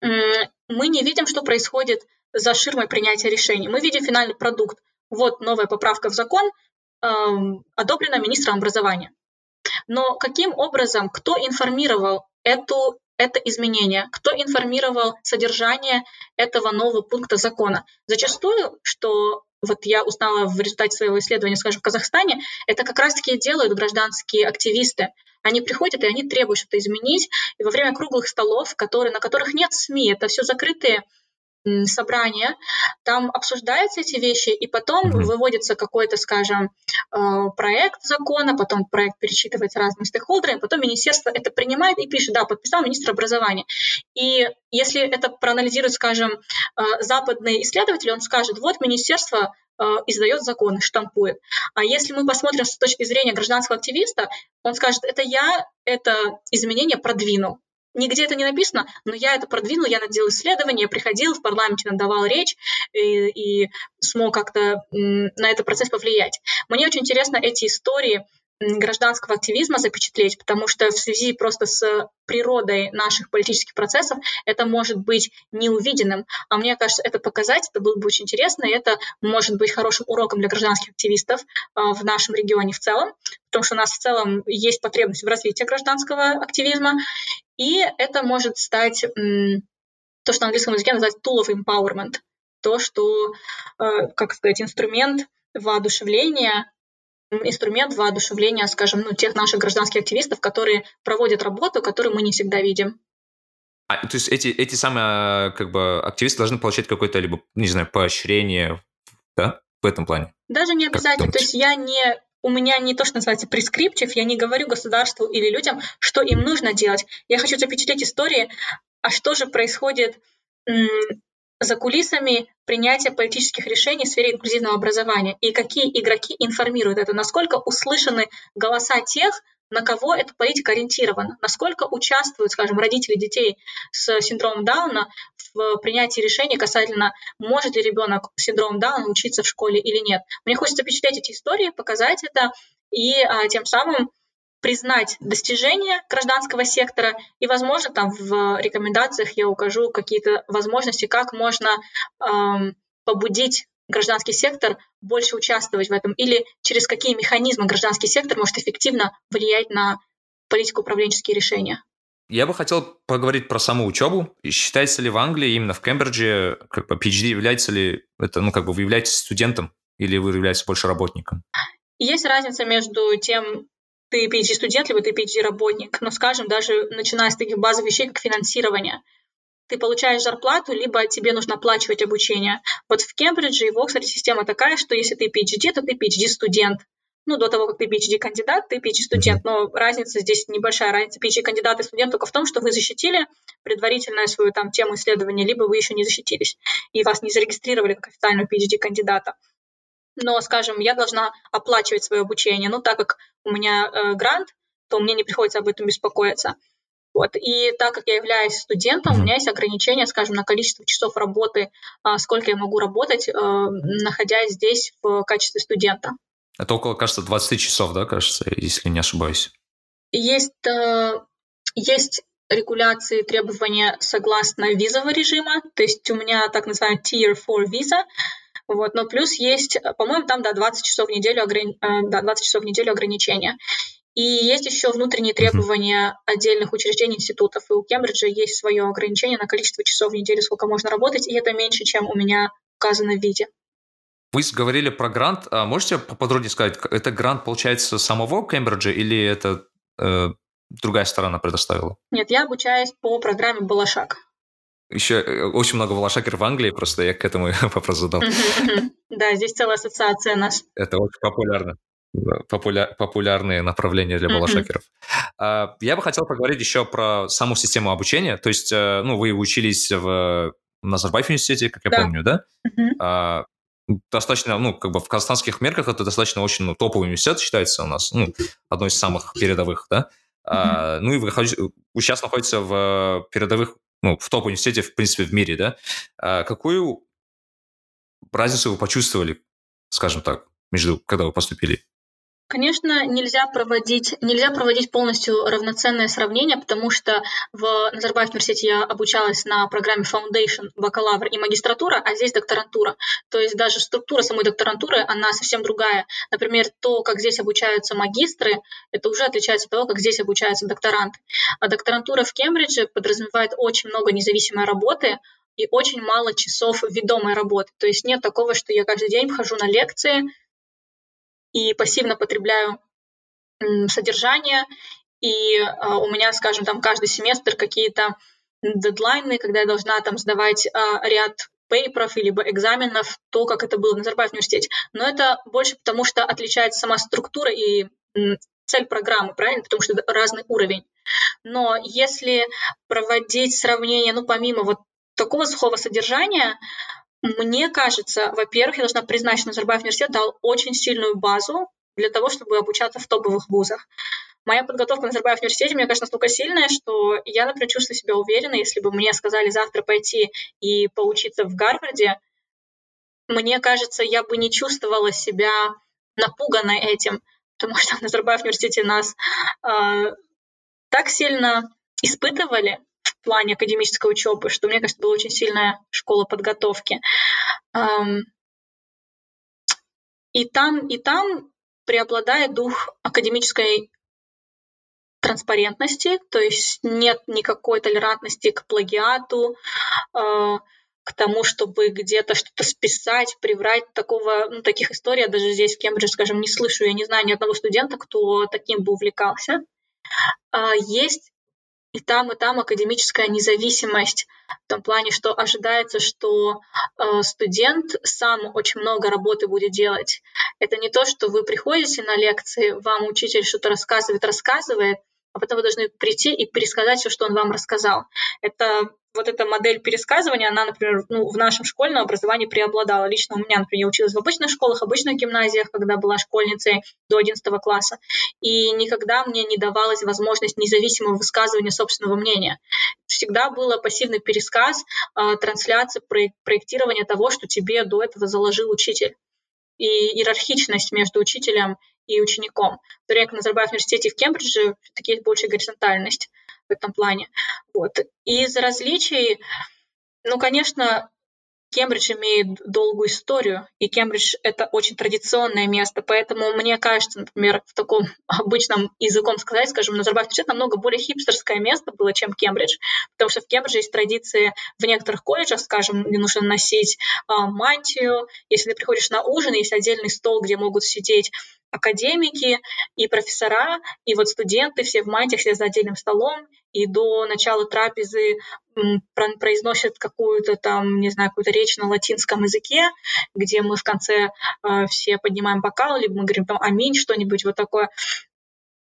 Мы не видим, что происходит за ширмой принятия решений. Мы видим финальный продукт. Вот новая поправка в закон, эм, одобрена министром образования. Но каким образом, кто информировал эту, это изменение, кто информировал содержание этого нового пункта закона? Зачастую, что вот я узнала в результате своего исследования, скажем, в Казахстане, это как раз-таки делают гражданские активисты. Они приходят и они требуют что-то изменить. И во время круглых столов, которые, на которых нет СМИ, это все закрытые собрания, там обсуждаются эти вещи, и потом mm-hmm. выводится какой-то, скажем, э, проект закона, потом проект перечитывается разными стейкхолдерами, потом министерство это принимает и пишет, да, подписал министр образования. И если это проанализирует, скажем, э, западный исследователь, он скажет, вот министерство э, издает законы, штампует. А если мы посмотрим с точки зрения гражданского активиста, он скажет, это я это изменение продвинул. Нигде это не написано, но я это продвинул, я надел исследования, приходил в парламенте, надавал речь и, и смог как-то на этот процесс повлиять. Мне очень интересно эти истории гражданского активизма запечатлеть, потому что в связи просто с природой наших политических процессов это может быть неувиденным. А мне кажется, это показать, это было бы очень интересно, и это может быть хорошим уроком для гражданских активистов а, в нашем регионе в целом, потому что у нас в целом есть потребность в развитии гражданского активизма, и это может стать то, что на английском языке называется tool of empowerment. то, что, э, как сказать, инструмент воодушевления инструмент воодушевления, скажем, ну, тех наших гражданских активистов, которые проводят работу, которую мы не всегда видим. А, то есть эти, эти самые как бы активисты должны получать какое-то либо, не знаю, поощрение, да, в этом плане? Даже не обязательно. То есть я не у меня не то, что называется прескриптив, я не говорю государству или людям, что им нужно делать. Я хочу запечатлеть истории, а что же происходит за кулисами принятия политических решений в сфере инклюзивного образования? И какие игроки информируют это, насколько услышаны голоса тех, на кого эта политика ориентирована, насколько участвуют, скажем, родители детей с синдромом Дауна в принятии решений касательно, может ли ребенок с синдромом Дауна учиться в школе или нет. Мне хочется впечатлять эти истории, показать это и а, тем самым признать достижения гражданского сектора, и, возможно, там в рекомендациях я укажу какие-то возможности, как можно эм, побудить гражданский сектор больше участвовать в этом, или через какие механизмы гражданский сектор может эффективно влиять на политико-управленческие решения. Я бы хотел поговорить про саму учебу. Считается ли в Англии, именно в Кембридже, как бы PhD является ли это, ну, как бы вы являетесь студентом или вы являетесь больше работником? Есть разница между тем, ты PhD-студент, либо ты PhD-работник. Но, скажем, даже начиная с таких базовых вещей, как финансирование, ты получаешь зарплату, либо тебе нужно оплачивать обучение. Вот в Кембридже и в Оксфорде система такая, что если ты PhD, то ты PhD-студент. Ну, до того, как ты PhD-кандидат, ты PhD-студент. Но разница здесь небольшая. Разница PhD-кандидат и студент только в том, что вы защитили предварительную свою там тему исследования, либо вы еще не защитились, и вас не зарегистрировали как официального PhD-кандидата но, скажем, я должна оплачивать свое обучение. Ну, так как у меня э, грант, то мне не приходится об этом беспокоиться. Вот. И так как я являюсь студентом, mm-hmm. у меня есть ограничения, скажем, на количество часов работы, а, сколько я могу работать, а, находясь здесь в качестве студента. Это около, кажется, 20 часов, да, кажется, если не ошибаюсь? Есть, э, есть регуляции требования согласно визового режима, то есть у меня так называемая Tier 4 виза, вот, но плюс есть, по-моему, там, да, 20 часов в неделю, ограни... Э, да, 20 часов в неделю ограничения. И есть еще внутренние требования отдельных учреждений, институтов. И у Кембриджа есть свое ограничение на количество часов в неделю, сколько можно работать, и это меньше, чем у меня указано в виде. Вы говорили про грант. А можете поподробнее сказать, это грант, получается, самого Кембриджа или это э, другая сторона предоставила? Нет, я обучаюсь по программе «Балашак». Еще э, очень много волошакеров в Англии, просто я к этому вопрос задал. Да, здесь целая ассоциация нас. Это очень популярно. Популя... популярные направления для волошакеров. А, я бы хотел поговорить еще про саму систему обучения. То есть, э, ну, вы учились в Назарбаев университете, как я да. помню, да? А, достаточно, ну, как бы в казахстанских мерках это достаточно очень ну, топовый университет считается у нас, ну, одной из самых передовых, да? А, ну и вы, вы сейчас находитесь в передовых ну, в топ-университете, в принципе, в мире, да, а какую разницу вы почувствовали, скажем так, между, когда вы поступили? Конечно, нельзя проводить, нельзя проводить полностью равноценное сравнение, потому что в Назарбаев университете я обучалась на программе Foundation, бакалавр и магистратура, а здесь докторантура. То есть даже структура самой докторантуры, она совсем другая. Например, то, как здесь обучаются магистры, это уже отличается от того, как здесь обучаются докторанты. А докторантура в Кембридже подразумевает очень много независимой работы, и очень мало часов ведомой работы. То есть нет такого, что я каждый день хожу на лекции, и пассивно потребляю содержание, и а, у меня, скажем, там каждый семестр какие-то дедлайны, когда я должна там сдавать а, ряд пейперов либо экзаменов, то, как это было в Назарбаев университете. Но это больше потому, что отличается сама структура и цель программы, правильно? Потому что это разный уровень. Но если проводить сравнение, ну, помимо вот такого сухого содержания, мне кажется, во-первых, я должна признать, что Назарбаев университет дал очень сильную базу для того, чтобы обучаться в топовых вузах. Моя подготовка на Назарбаев университете, мне кажется, настолько сильная, что я, например, чувствую себя уверенно, если бы мне сказали завтра пойти и поучиться в Гарварде, мне кажется, я бы не чувствовала себя напуганной этим, потому что в Назарбаев университете нас э, так сильно испытывали, плане академической учебы, что, мне кажется, была очень сильная школа подготовки. И там, и там преобладает дух академической транспарентности, то есть нет никакой толерантности к плагиату, а, к тому, чтобы где-то что-то списать, приврать. Такого, ну, таких историй я даже здесь, в Кембридже, скажем, не слышу. Я не знаю ни одного студента, кто таким бы увлекался. А, есть и там, и там академическая независимость в том плане, что ожидается, что э, студент сам очень много работы будет делать. Это не то, что вы приходите на лекции, вам учитель что-то рассказывает, рассказывает, а потом вы должны прийти и пересказать все, что он вам рассказал. Это вот эта модель пересказывания, она, например, ну, в нашем школьном образовании преобладала. Лично у меня, например, я училась в обычных школах, обычных гимназиях, когда была школьницей до 11 класса, и никогда мне не давалась возможность независимого высказывания собственного мнения. Всегда был пассивный пересказ, э, трансляция, проектирование того, что тебе до этого заложил учитель и иерархичность между учителем и учеником. В на Назарбаев университете в Кембридже все-таки есть большая горизонтальность в этом плане. Вот. Из различий, ну, конечно, Кембридж имеет долгую историю, и Кембридж — это очень традиционное место, поэтому мне кажется, например, в таком обычном языком сказать, скажем, Назарбаев университет намного более хипстерское место было, чем Кембридж, потому что в Кембридже есть традиции в некоторых колледжах, скажем, не нужно носить а, мантию, если ты приходишь на ужин, есть отдельный стол, где могут сидеть академики и профессора, и вот студенты все в мантиях, все за отдельным столом, и до начала трапезы произносят какую-то там, не знаю, какую-то речь на латинском языке, где мы в конце э, все поднимаем бокал, либо мы говорим там «Аминь», что-нибудь вот такое.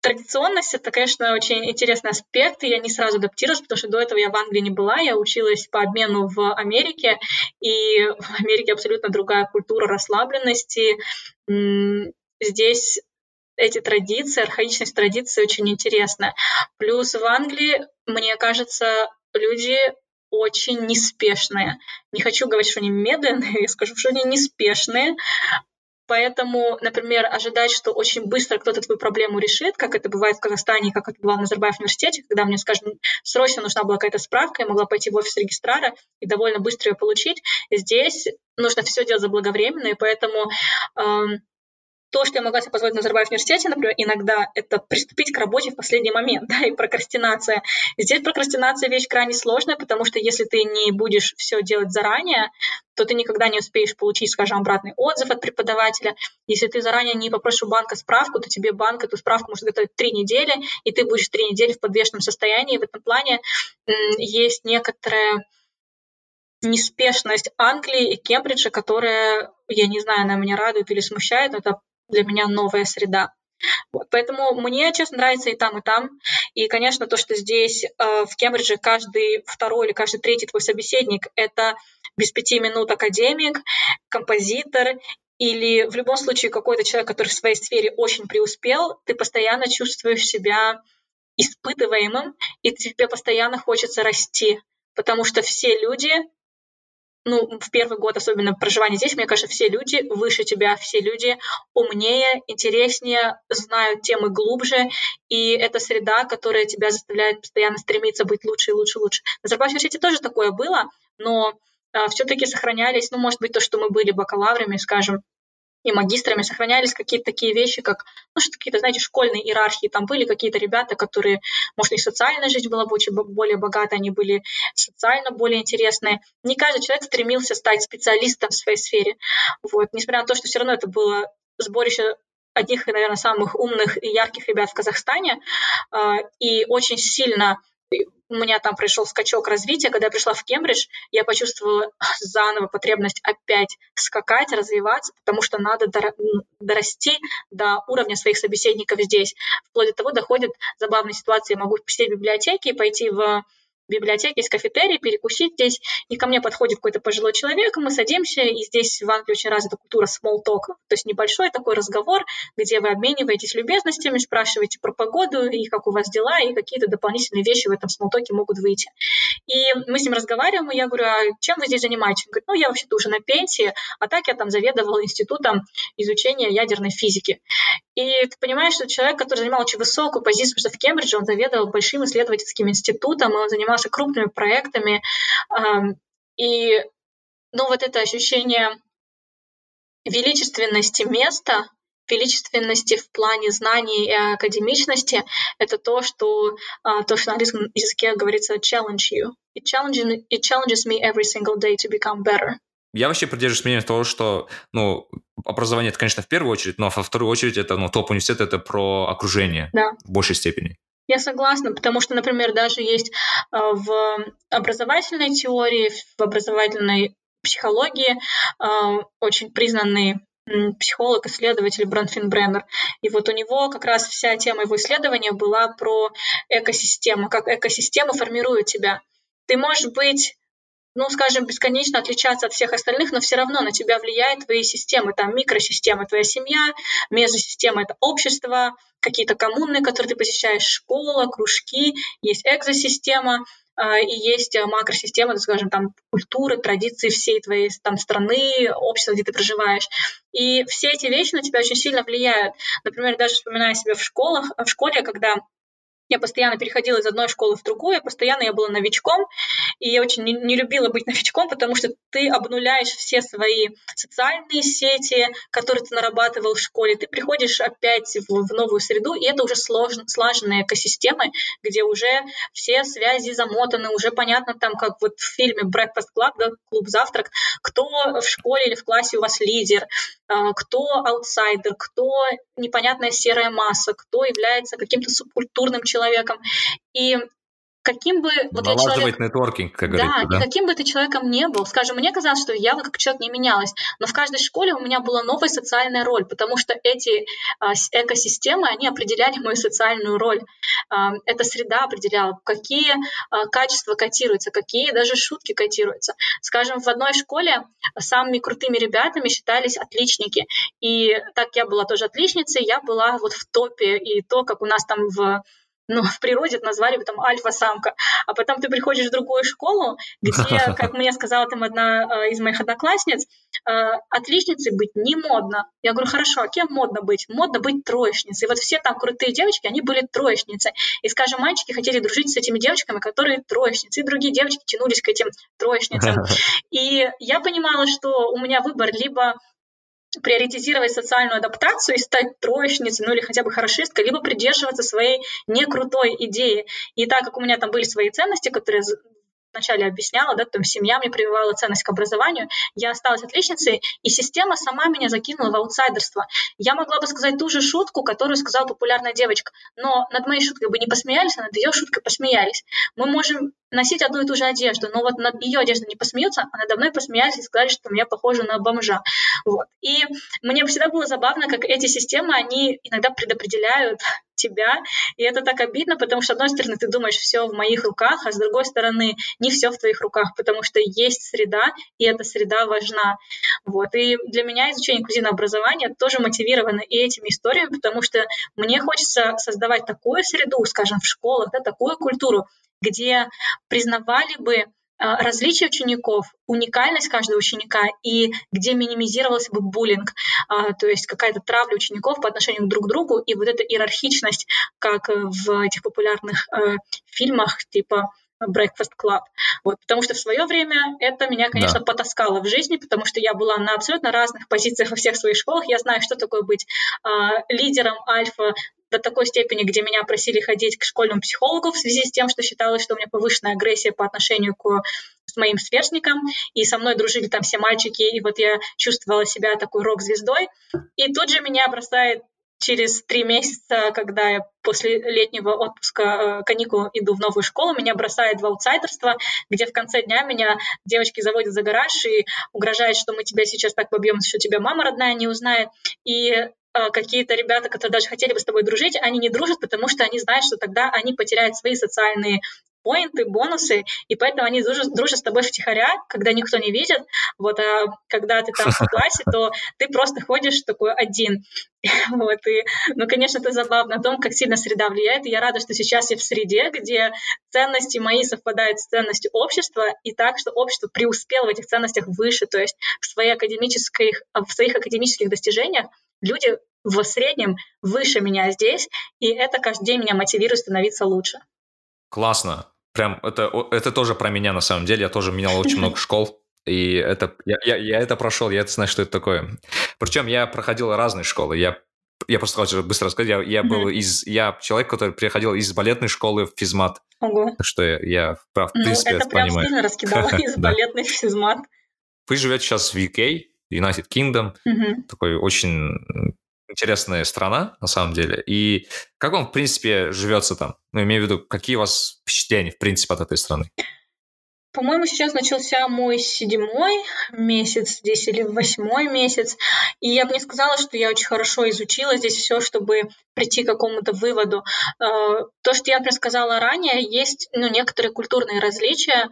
Традиционность — это, конечно, очень интересный аспект, и я не сразу адаптировалась, потому что до этого я в Англии не была, я училась по обмену в Америке, и в Америке абсолютно другая культура расслабленности. Здесь эти традиции, архаичность традиции очень интересная. Плюс в Англии, мне кажется, люди очень неспешные. Не хочу говорить, что они медленные, скажу, что они неспешные. Поэтому, например, ожидать, что очень быстро кто-то твою проблему решит, как это бывает в Казахстане, как это было в Назарбаев университете, когда мне, скажем, срочно нужна была какая-то справка, я могла пойти в офис регистрара и довольно быстро ее получить. Здесь нужно все делать заблаговременно, и поэтому эм, то, что я могла себе позволить на Назарбаев университете, например, иногда это приступить к работе в последний момент, да, и прокрастинация. Здесь прокрастинация вещь крайне сложная, потому что если ты не будешь все делать заранее, то ты никогда не успеешь получить, скажем, обратный отзыв от преподавателя. Если ты заранее не попросишь у банка справку, то тебе банк эту справку может готовить три недели, и ты будешь три недели в подвешенном состоянии. В этом плане есть некоторая неспешность Англии и Кембриджа, которая, я не знаю, она меня радует или смущает, но это для меня новая среда. Вот, поэтому мне, честно, нравится и там, и там. И, конечно, то, что здесь э, в Кембридже каждый второй или каждый третий твой собеседник — это без пяти минут академик, композитор или в любом случае какой-то человек, который в своей сфере очень преуспел, ты постоянно чувствуешь себя испытываемым, и тебе постоянно хочется расти, потому что все люди ну, в первый год, особенно проживания здесь, мне кажется, все люди выше тебя, все люди умнее, интереснее, знают темы глубже, и это среда, которая тебя заставляет постоянно стремиться быть лучше и лучше и лучше. На Зарбазе университете тоже такое было, но а, все-таки сохранялись, ну, может быть, то, что мы были бакалаврами, скажем, и магистрами сохранялись какие-то такие вещи, как, ну, что какие-то, знаете, школьные иерархии. Там были какие-то ребята, которые, может, их социальная жизнь была более богата, они были социально более интересные. Не каждый человек стремился стать специалистом в своей сфере. Вот. Несмотря на то, что все равно это было сборище одних, наверное, самых умных и ярких ребят в Казахстане, а, и очень сильно у меня там пришел скачок развития. Когда я пришла в Кембридж, я почувствовала заново потребность опять скакать, развиваться, потому что надо дорасти до уровня своих собеседников здесь. Вплоть до того доходят забавные ситуации. Я могу посидеть в библиотеке и пойти в библиотеке есть кафетерий, перекусить здесь, и ко мне подходит какой-то пожилой человек, мы садимся, и здесь в Англии очень развита культура small talk, то есть небольшой такой разговор, где вы обмениваетесь любезностями, спрашиваете про погоду, и как у вас дела, и какие-то дополнительные вещи в этом small talk могут выйти. И мы с ним разговариваем, и я говорю, а чем вы здесь занимаетесь? Он говорит, ну, я вообще-то уже на пенсии, а так я там заведовал институтом изучения ядерной физики. И ты понимаешь, что человек, который занимал очень высокую позицию, что в Кембридже он заведовал большим исследовательским институтом, и он занимался занимался крупными проектами. И ну, вот это ощущение величественности места величественности в плане знаний и академичности — это то, что, а, то, что на английском языке говорится «challenge you». It challenges, it challenges me every single day to become better. Я вообще придерживаюсь мнения того, что, ну, образование это, конечно, в первую очередь, но во вторую очередь это, ну, топ университет это про окружение да. в большей степени. Я согласна, потому что, например, даже есть э, в образовательной теории, в образовательной психологии э, очень признанный психолог, исследователь Бронфин Бреннер. И вот у него как раз вся тема его исследования была про экосистему, как экосистема формирует тебя. Ты можешь быть ну, скажем, бесконечно отличаться от всех остальных, но все равно на тебя влияют твои системы, там микросистемы, твоя семья, мезосистема — это общество, какие-то коммуны, которые ты посещаешь, школа, кружки, есть экзосистема, а, и есть макросистема, скажем, там культуры, традиции всей твоей там страны, общества, где ты проживаешь. И все эти вещи на тебя очень сильно влияют. Например, даже вспоминая себя в школах, в школе, когда я постоянно переходила из одной школы в другую, постоянно я была новичком, и я очень не, не любила быть новичком, потому что ты обнуляешь все свои социальные сети, которые ты нарабатывал в школе, ты приходишь опять в, в новую среду, и это уже сложно, слаженные экосистемы, где уже все связи замотаны, уже понятно там, как вот в фильме Breakfast Club, да, клуб завтрак, кто в школе или в классе у вас лидер, кто аутсайдер, кто непонятная серая масса, кто является каким-то субкультурным человеком, человеком. И каким бы вот я человек... нетворкинг, как да, говорится, да, каким бы ты человеком не был, скажем, мне казалось, что я как человек не менялась, но в каждой школе у меня была новая социальная роль, потому что эти а, экосистемы, они определяли мою социальную роль. А, эта среда определяла, какие а, качества котируются, какие даже шутки котируются. Скажем, в одной школе самыми крутыми ребятами считались отличники, и так я была тоже отличницей, я была вот в топе, и то, как у нас там в ну, в природе это назвали бы там альфа-самка. А потом ты приходишь в другую школу, где, как мне сказала там одна э, из моих одноклассниц, э, отличницей быть не модно. Я говорю, хорошо, а кем модно быть? Модно быть троечницей. И вот все там крутые девочки, они были троечницы. И, скажем, мальчики хотели дружить с этими девочками, которые троечницы, и другие девочки тянулись к этим троечницам. И я понимала, что у меня выбор либо приоритизировать социальную адаптацию и стать троечницей, ну или хотя бы хорошисткой, либо придерживаться своей некрутой идеи. И так как у меня там были свои ценности, которые вначале объясняла, да, там семья мне прививала ценность к образованию, я осталась отличницей, и система сама меня закинула в аутсайдерство. Я могла бы сказать ту же шутку, которую сказала популярная девочка, но над моей шуткой бы не посмеялись, а над ее шуткой посмеялись. Мы можем носить одну и ту же одежду, но вот над ее одеждой не посмеются, а надо мной посмеялись и сказали, что я похожа на бомжа. Вот. И мне всегда было забавно, как эти системы, они иногда предопределяют тебя, и это так обидно, потому что, с одной стороны, ты думаешь, все в моих руках, а с другой стороны, не все в твоих руках, потому что есть среда, и эта среда важна. Вот. И для меня изучение инклюзивного образования тоже мотивировано и этими историями, потому что мне хочется создавать такую среду, скажем, в школах, да, такую культуру, где признавали бы а, различия учеников, уникальность каждого ученика и где минимизировался бы буллинг, а, то есть какая-то травля учеников по отношению друг к другу и вот эта иерархичность, как в этих популярных э, фильмах типа Breakfast Club. Вот, потому что в свое время это меня, конечно, да. потаскало в жизни, потому что я была на абсолютно разных позициях во всех своих школах. Я знаю, что такое быть э, лидером альфа до такой степени, где меня просили ходить к школьному психологу в связи с тем, что считалось, что у меня повышенная агрессия по отношению к с моим сверстником, и со мной дружили там все мальчики, и вот я чувствовала себя такой рок-звездой. И тут же меня бросает через три месяца, когда я после летнего отпуска э, каникул иду в новую школу, меня бросает в аутсайдерство, где в конце дня меня девочки заводят за гараж и угрожают, что мы тебя сейчас так побьем, что тебя мама родная не узнает. И а, какие-то ребята, которые даже хотели бы с тобой дружить, они не дружат, потому что они знают, что тогда они потеряют свои социальные поинты, бонусы, и поэтому они дружат, дружат с тобой втихаря, когда никто не видит, вот, а когда ты там в классе, то ты просто ходишь такой один, вот, и, ну, конечно, это забавно о том, как сильно среда влияет, и я рада, что сейчас я в среде, где ценности мои совпадают с ценностью общества, и так, что общество преуспело в этих ценностях выше, то есть в, своей академической, в своих академических достижениях люди в среднем выше меня здесь, и это каждый день меня мотивирует становиться лучше. Классно. Прям это, это тоже про меня на самом деле. Я тоже менял очень много школ. И это, я, я, я это прошел, я это знаю, что это такое. Причем я проходил разные школы. Я я просто хочу быстро рассказать, я, я был из, я человек, который приходил из балетной школы в физмат. Ого. Так что я, я в принципе, ну, это, это прям понимаю. сильно раскидало из балетной в физмат. Вы живете сейчас в UK, United Kingdom, такой очень интересная страна, на самом деле. И как вам, в принципе, живется там? Ну, имею в виду, какие у вас впечатления, в принципе, от этой страны? По-моему, сейчас начался мой седьмой месяц здесь или восьмой месяц, и я бы не сказала, что я очень хорошо изучила здесь все, чтобы прийти к какому-то выводу. Э, то, что я сказала ранее, есть ну, некоторые культурные различия,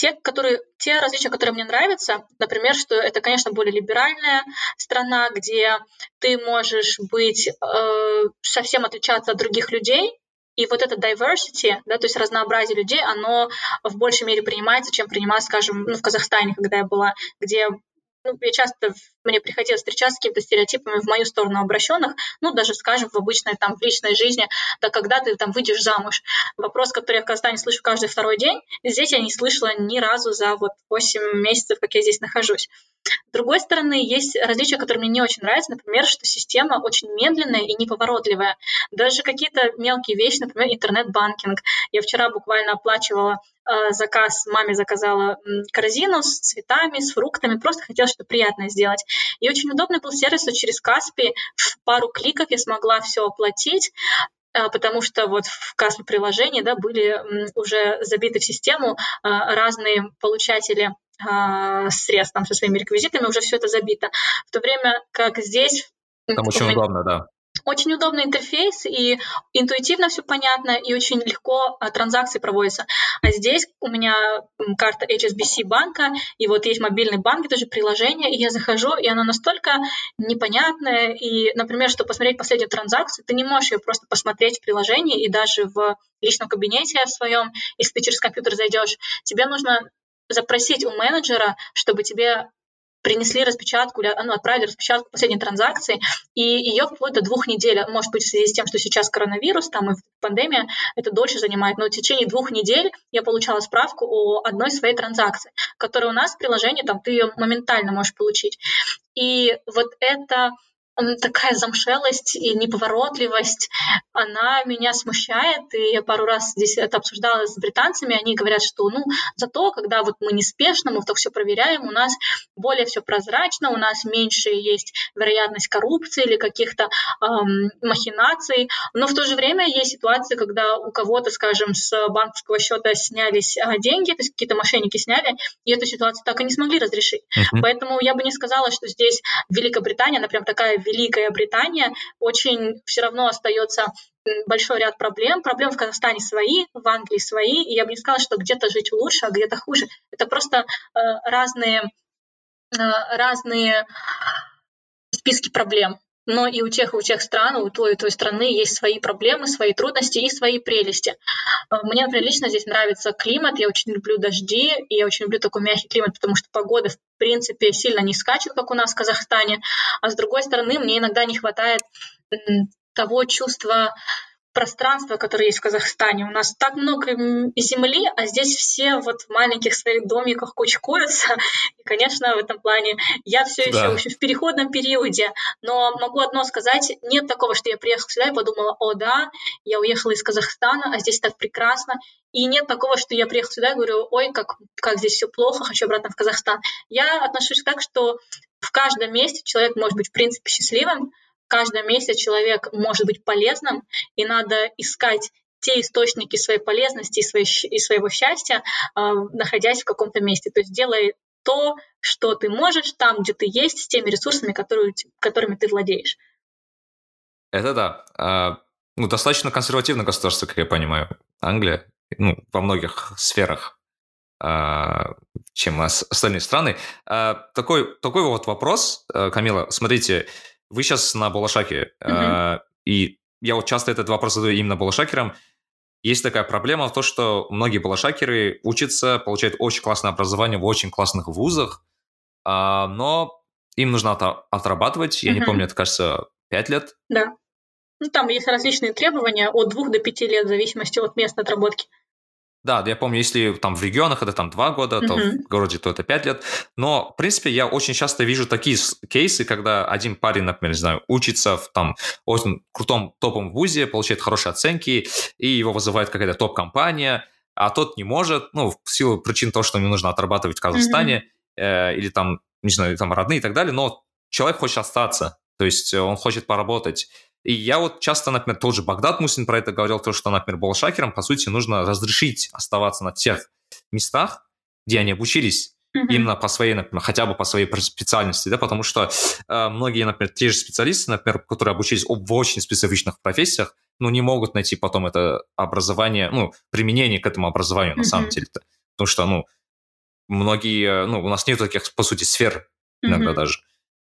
те, которые, те различия, которые мне нравятся, например, что это, конечно, более либеральная страна, где ты можешь быть э, совсем отличаться от других людей, и вот это diversity, да, то есть разнообразие людей, оно в большей мере принимается, чем принималось, скажем, ну, в Казахстане, когда я была, где ну, я часто, мне приходилось встречаться с какими-то стереотипами в мою сторону обращенных, ну, даже, скажем, в обычной, там, в личной жизни, да когда ты там выйдешь замуж. Вопрос, который я в Казахстане слышу каждый второй день, здесь я не слышала ни разу за вот 8 месяцев, как я здесь нахожусь. С другой стороны, есть различия, которые мне не очень нравятся, например, что система очень медленная и неповоротливая. Даже какие-то мелкие вещи, например, интернет-банкинг. Я вчера буквально оплачивала э, заказ, маме заказала корзину с цветами, с фруктами, просто хотела что-то приятное сделать. И очень удобный был сервис, что через Каспи в пару кликов я смогла все оплатить, э, потому что вот в Каспи приложении да, были уже забиты в систему э, разные получатели э, средств там, со своими реквизитами, уже все это забито. В то время как здесь... Там очень меня... удобно, да. Очень удобный интерфейс, и интуитивно все понятно, и очень легко а, транзакции проводятся. А здесь у меня карта HSBC банка, и вот есть мобильный банк, это же приложение, и я захожу, и оно настолько непонятное, и, например, чтобы посмотреть последнюю транзакцию, ты не можешь ее просто посмотреть в приложении, и даже в личном кабинете в своем, если ты через компьютер зайдешь, тебе нужно запросить у менеджера, чтобы тебе принесли распечатку, ну, отправили распечатку последней транзакции, и ее вплоть до двух недель, может быть, в связи с тем, что сейчас коронавирус, там и пандемия, это дольше занимает, но в течение двух недель я получала справку о одной своей транзакции, которая у нас в приложении, там, ты ее моментально можешь получить. И вот это такая замшелость и неповоротливость, она меня смущает, и я пару раз здесь это обсуждала с британцами, они говорят, что, ну, зато, когда вот мы неспешно, мы так все проверяем, у нас более все прозрачно, у нас меньше есть вероятность коррупции или каких-то эм, махинаций, но в то же время есть ситуации, когда у кого-то, скажем, с банковского счета снялись э, деньги, то есть какие-то мошенники сняли, и эту ситуацию так и не смогли разрешить. Uh-huh. Поэтому я бы не сказала, что здесь Великобритания, она прям такая Великая Британия, очень все равно остается большой ряд проблем. Проблемы в Казахстане свои, в Англии свои, и я бы не сказала, что где-то жить лучше, а где-то хуже. Это просто э, разные, э, разные списки проблем. Но и у тех, и у тех стран, у той и той страны есть свои проблемы, свои трудности и свои прелести. Э, мне, например, лично здесь нравится климат, я очень люблю дожди, и я очень люблю такой мягкий климат, потому что погода, в принципе, сильно не скачет, как у нас в Казахстане. А с другой стороны, мне иногда не хватает того чувства пространство, которое есть в Казахстане. У нас так много земли, а здесь все вот в маленьких своих домиках кучкуются. И, конечно, в этом плане я все еще да. в переходном периоде. Но могу одно сказать, нет такого, что я приехала сюда и подумала, о да, я уехала из Казахстана, а здесь так прекрасно. И нет такого, что я приехала сюда и говорю, ой, как, как здесь все плохо, хочу обратно в Казахстан. Я отношусь так, что в каждом месте человек может быть в принципе счастливым, каждом месяце человек может быть полезным, и надо искать те источники своей полезности и, своей, и своего счастья, э, находясь в каком-то месте. То есть делай то, что ты можешь там, где ты есть, с теми ресурсами, которые, которыми ты владеешь. Это да. А, ну, достаточно консервативное государство, как я понимаю, Англия, ну, во многих сферах, а, чем остальные страны. А, такой, такой вот вопрос, э, Камила, смотрите, вы сейчас на Балашаке, mm-hmm. э, и я вот часто этот вопрос задаю именно балашакерам. Есть такая проблема в том, что многие балашакеры учатся, получают очень классное образование в очень классных вузах, э, но им нужно от- отрабатывать, я mm-hmm. не помню, это, кажется, 5 лет. Да. Ну, там есть различные требования от 2 до 5 лет в зависимости от места отработки. Да, я помню, если там в регионах это там два года, то uh-huh. в городе то это пять лет. Но, в принципе, я очень часто вижу такие кейсы, когда один парень, например, не знаю, учится в там очень крутом топовом вузе, получает хорошие оценки, и его вызывает какая-то топ-компания, а тот не может, ну, в силу причин того, что ему нужно отрабатывать в Казахстане, uh-huh. э, или там, не знаю, там родные и так далее, но человек хочет остаться, то есть он хочет поработать. И я вот часто, например, тот же Багдад Мусин про это говорил, то, что, например, болшакерам, по сути, нужно разрешить оставаться на тех местах, где они обучились, mm-hmm. именно по своей, например, хотя бы по своей специальности, да, потому что э, многие, например, те же специалисты, например, которые обучились в очень специфичных профессиях, ну, не могут найти потом это образование, ну, применение к этому образованию mm-hmm. на самом деле-то. Потому что, ну, многие, ну, у нас нет таких, по сути, сфер иногда mm-hmm. даже.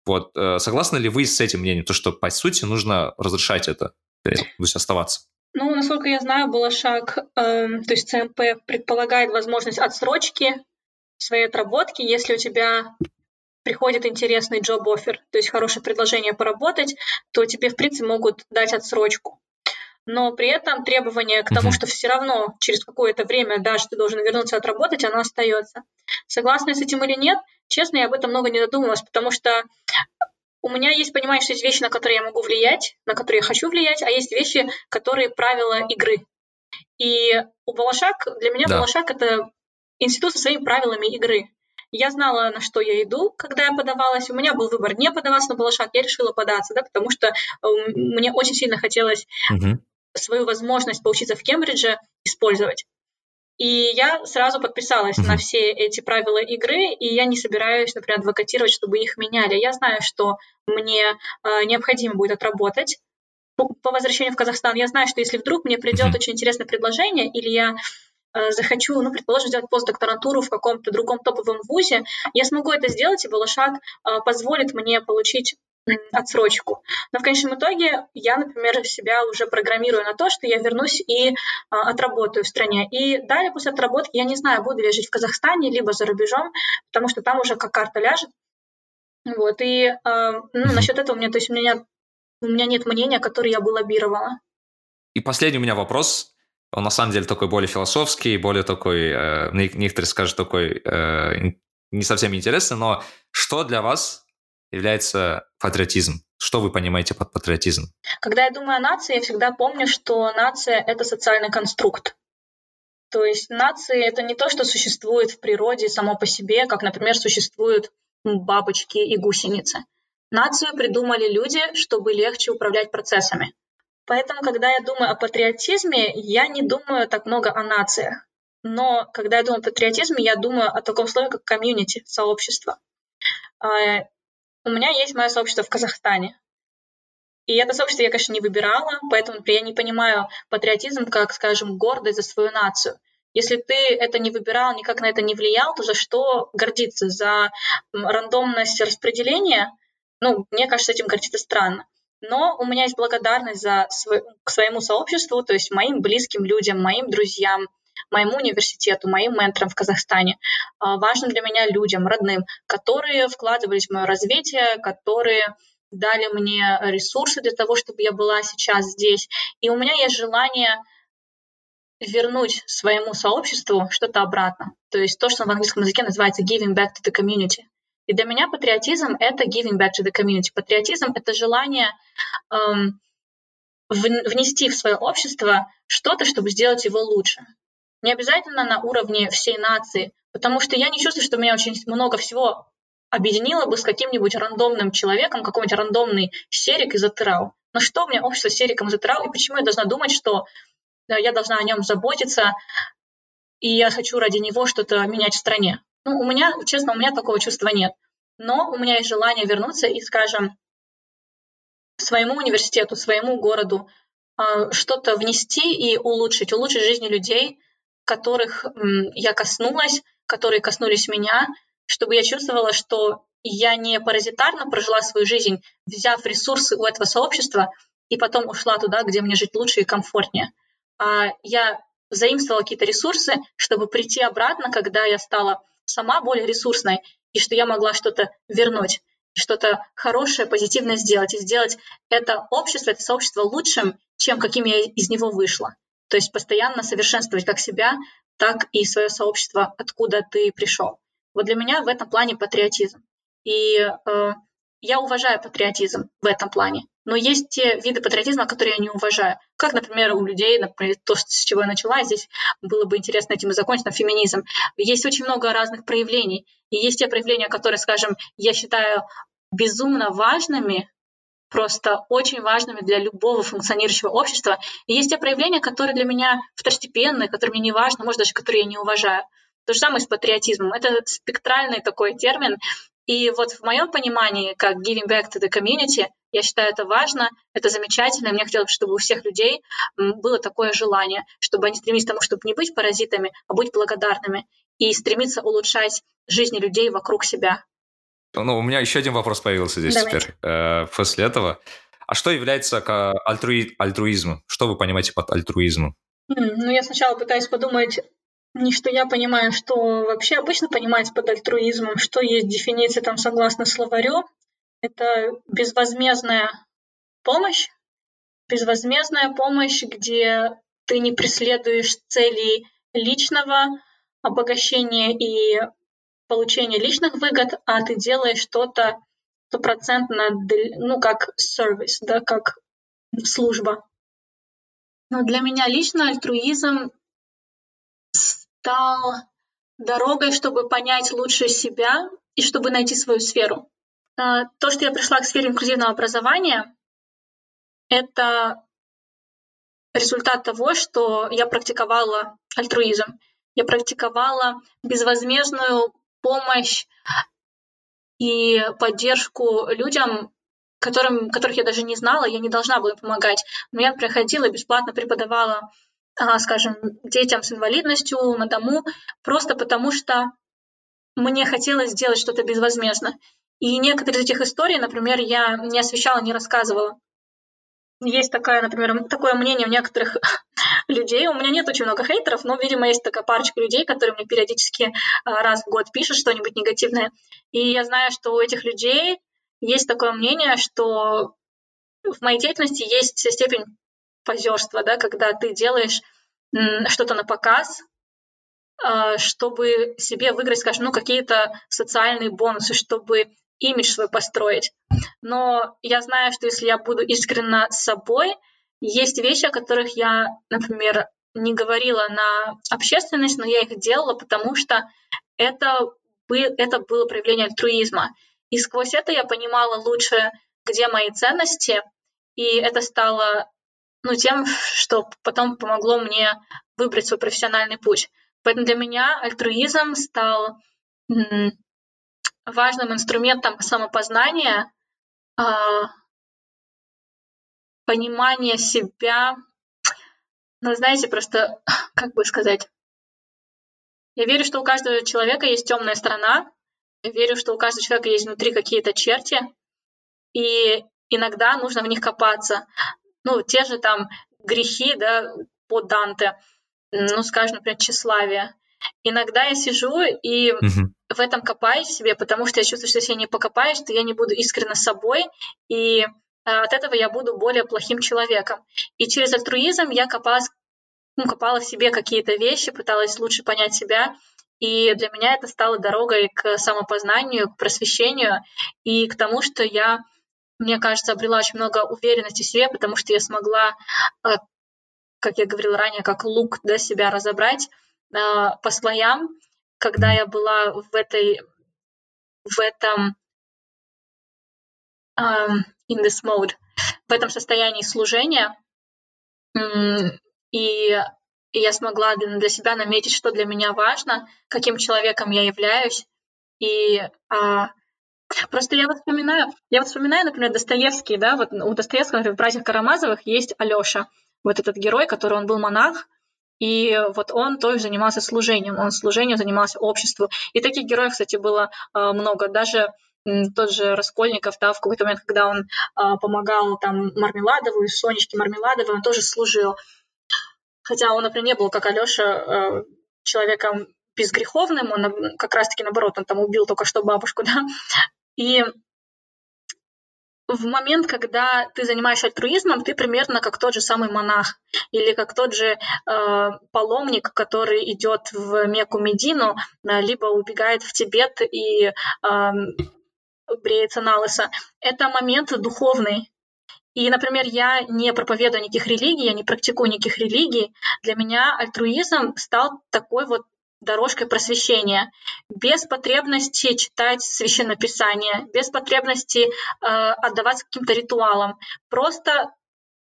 Вот, э, согласны ли вы с этим мнением, то, что, по сути, нужно разрешать это, э, то есть оставаться? Ну, насколько я знаю, Балашак, э, то есть ЦМП предполагает возможность отсрочки своей отработки, если у тебя приходит интересный job-оффер, то есть хорошее предложение поработать, то тебе, в принципе, могут дать отсрочку. Но при этом требование к тому, что все равно через какое-то время даже ты должен вернуться отработать, оно остается. Согласны с этим или нет, Честно, я об этом много не задумывалась, потому что у меня есть понимание, что есть вещи, на которые я могу влиять, на которые я хочу влиять, а есть вещи, которые правила игры. И у Балашак, для меня да. Балашак — это институт со своими правилами игры. Я знала, на что я иду, когда я подавалась. У меня был выбор не подаваться на Балашак, я решила податься, да, потому что э, мне очень сильно хотелось угу. свою возможность поучиться в Кембридже использовать. И я сразу подписалась mm-hmm. на все эти правила игры, и я не собираюсь, например, адвокатировать, чтобы их меняли. Я знаю, что мне э, необходимо будет отработать по, по возвращению в Казахстан. Я знаю, что если вдруг мне придет mm-hmm. очень интересное предложение, или я э, захочу, ну, предположим, сделать постдокторантуру в каком-то другом топовом вузе, я смогу это сделать, и Балашак э, позволит мне получить отсрочку. Но в конечном итоге я, например, себя уже программирую на то, что я вернусь и а, отработаю в стране. И далее после отработки я не знаю, буду ли я жить в Казахстане, либо за рубежом, потому что там уже как карта ляжет. Вот, и э, ну, насчет этого у меня, то есть у меня, у меня нет мнения, которое я бы лоббировала. И последний у меня вопрос. Он на самом деле такой более философский, более такой, э, некоторые скажут, такой э, не совсем интересный, но что для вас является патриотизм? Что вы понимаете под патриотизм? Когда я думаю о нации, я всегда помню, что нация — это социальный конструкт. То есть нации — это не то, что существует в природе само по себе, как, например, существуют бабочки и гусеницы. Нацию придумали люди, чтобы легче управлять процессами. Поэтому, когда я думаю о патриотизме, я не думаю так много о нациях. Но когда я думаю о патриотизме, я думаю о таком слове, как комьюнити, сообщество. У меня есть мое сообщество в Казахстане. И это сообщество я, конечно, не выбирала, поэтому я не понимаю патриотизм как, скажем, гордость за свою нацию. Если ты это не выбирал, никак на это не влиял, то за что гордиться? За рандомность распределения? Ну, мне кажется, этим гордиться странно. Но у меня есть благодарность за свой, к своему сообществу, то есть моим близким людям, моим друзьям, моему университету, моим менторам в Казахстане, а, важным для меня людям, родным, которые вкладывались в мое развитие, которые дали мне ресурсы для того, чтобы я была сейчас здесь. И у меня есть желание вернуть своему сообществу что-то обратно. То есть то, что в английском языке называется giving back to the community. И для меня патриотизм — это giving back to the community. Патриотизм — это желание эм, внести в свое общество что-то, чтобы сделать его лучше. Не обязательно на уровне всей нации, потому что я не чувствую, что меня очень много всего объединило бы с каким-нибудь рандомным человеком, какой-нибудь рандомный серик из Атырау. Но что меня общество с сериком из Атырау, и почему я должна думать, что я должна о нем заботиться, и я хочу ради него что-то менять в стране? Ну, у меня, честно, у меня такого чувства нет. Но у меня есть желание вернуться и, скажем, своему университету, своему городу э, что-то внести и улучшить, улучшить жизни людей – которых я коснулась, которые коснулись меня, чтобы я чувствовала, что я не паразитарно прожила свою жизнь, взяв ресурсы у этого сообщества и потом ушла туда, где мне жить лучше и комфортнее. А я заимствовала какие-то ресурсы, чтобы прийти обратно, когда я стала сама более ресурсной, и что я могла что-то вернуть, что-то хорошее, позитивное сделать, и сделать это общество, это сообщество лучшим, чем каким я из него вышла. То есть постоянно совершенствовать как себя, так и свое сообщество, откуда ты пришел. Вот для меня в этом плане патриотизм. И э, я уважаю патриотизм в этом плане. Но есть те виды патриотизма, которые я не уважаю. Как, например, у людей, например, то, с чего я начала, здесь было бы интересно этим и закончить, на феминизм. Есть очень много разных проявлений. И есть те проявления, которые, скажем, я считаю безумно важными, просто очень важными для любого функционирующего общества. И есть те проявления, которые для меня второстепенные, которые мне не важны, может, даже которые я не уважаю. То же самое с патриотизмом. Это спектральный такой термин. И вот в моем понимании, как giving back to the community, я считаю это важно, это замечательно, и мне хотелось, чтобы у всех людей было такое желание, чтобы они стремились к тому, чтобы не быть паразитами, а быть благодарными и стремиться улучшать жизни людей вокруг себя. Ну, у меня еще один вопрос появился здесь Давайте. теперь, э, после этого. А что является альтруи... альтруизмом? Что вы понимаете под альтруизмом? ну, я сначала пытаюсь подумать, не что я понимаю, что вообще обычно понимается под альтруизмом, что есть дефиниция там согласно словарю. Это безвозмездная помощь, безвозмездная помощь, где ты не преследуешь целей личного обогащения и получения личных выгод, а ты делаешь что-то стопроцентно, ну, как сервис, да, как служба. Но для меня лично альтруизм стал дорогой, чтобы понять лучше себя и чтобы найти свою сферу. А, то, что я пришла к сфере инклюзивного образования, это результат того, что я практиковала альтруизм. Я практиковала безвозмездную помощь и поддержку людям, которым, которых я даже не знала, я не должна была помогать. Но я приходила бесплатно преподавала, а, скажем, детям с инвалидностью на дому, просто потому что мне хотелось сделать что-то безвозмездно. И некоторые из этих историй, например, я не освещала, не рассказывала. Есть такая, например, такое мнение у некоторых людей. У меня нет очень много хейтеров, но, видимо, есть такая парочка людей, которые мне периодически а, раз в год пишут что-нибудь негативное. И я знаю, что у этих людей есть такое мнение, что в моей деятельности есть степень позерства, да, когда ты делаешь что-то на показ, а, чтобы себе выиграть, скажем, ну, какие-то социальные бонусы, чтобы имидж свой построить. Но я знаю, что если я буду искренна с собой, есть вещи, о которых я, например, не говорила на общественность, но я их делала, потому что это, это было проявление альтруизма. И сквозь это я понимала лучше, где мои ценности, и это стало ну, тем, что потом помогло мне выбрать свой профессиональный путь. Поэтому для меня альтруизм стал важным инструментом самопознания, а, понимания себя. Ну, знаете, просто, как бы сказать, я верю, что у каждого человека есть темная сторона, я верю, что у каждого человека есть внутри какие-то черти, и иногда нужно в них копаться. Ну, те же там грехи, да, по Данте, ну, скажем, например, тщеславие. Иногда я сижу и угу. В этом копаюсь себе, потому что я чувствую, что если я не покопаюсь, то я не буду искренне собой, и а, от этого я буду более плохим человеком. И через альтруизм я копалась, ну, копала в себе какие-то вещи, пыталась лучше понять себя, и для меня это стало дорогой к самопознанию, к просвещению и к тому, что я, мне кажется, обрела очень много уверенности в себе, потому что я смогла, а, как я говорила ранее, как лук да, себя разобрать, а, по слоям, когда я была в этой в этом um, in this mode, в этом состоянии служения, и я смогла для себя наметить, что для меня важно, каким человеком я являюсь, и а, Просто я вспоминаю, я вспоминаю, например, Достоевский, да, вот у Достоевского, например, в «Братьях Карамазовых» есть Алёша, вот этот герой, который он был монах, и вот он тоже занимался служением, он служением занимался обществу. И таких героев, кстати, было э, много. Даже тот же Раскольников, да, в какой-то момент, когда он э, помогал там Мармеладову, Сонечке Мармеладовой, он тоже служил. Хотя он, например, не был, как Алёша, э, человеком безгреховным, он как раз-таки наоборот, он там убил только что бабушку, да. И в момент, когда ты занимаешься альтруизмом, ты примерно как тот же самый монах или как тот же э, паломник, который идет в Мекку Медину, э, либо убегает в Тибет и э, бреется на лысо. Это момент духовный. И, например, я не проповедую никаких религий, я не практикую никаких религий. Для меня альтруизм стал такой вот дорожкой просвещения, без потребности читать священнописание, без потребности э, отдаваться каким-то ритуалам, просто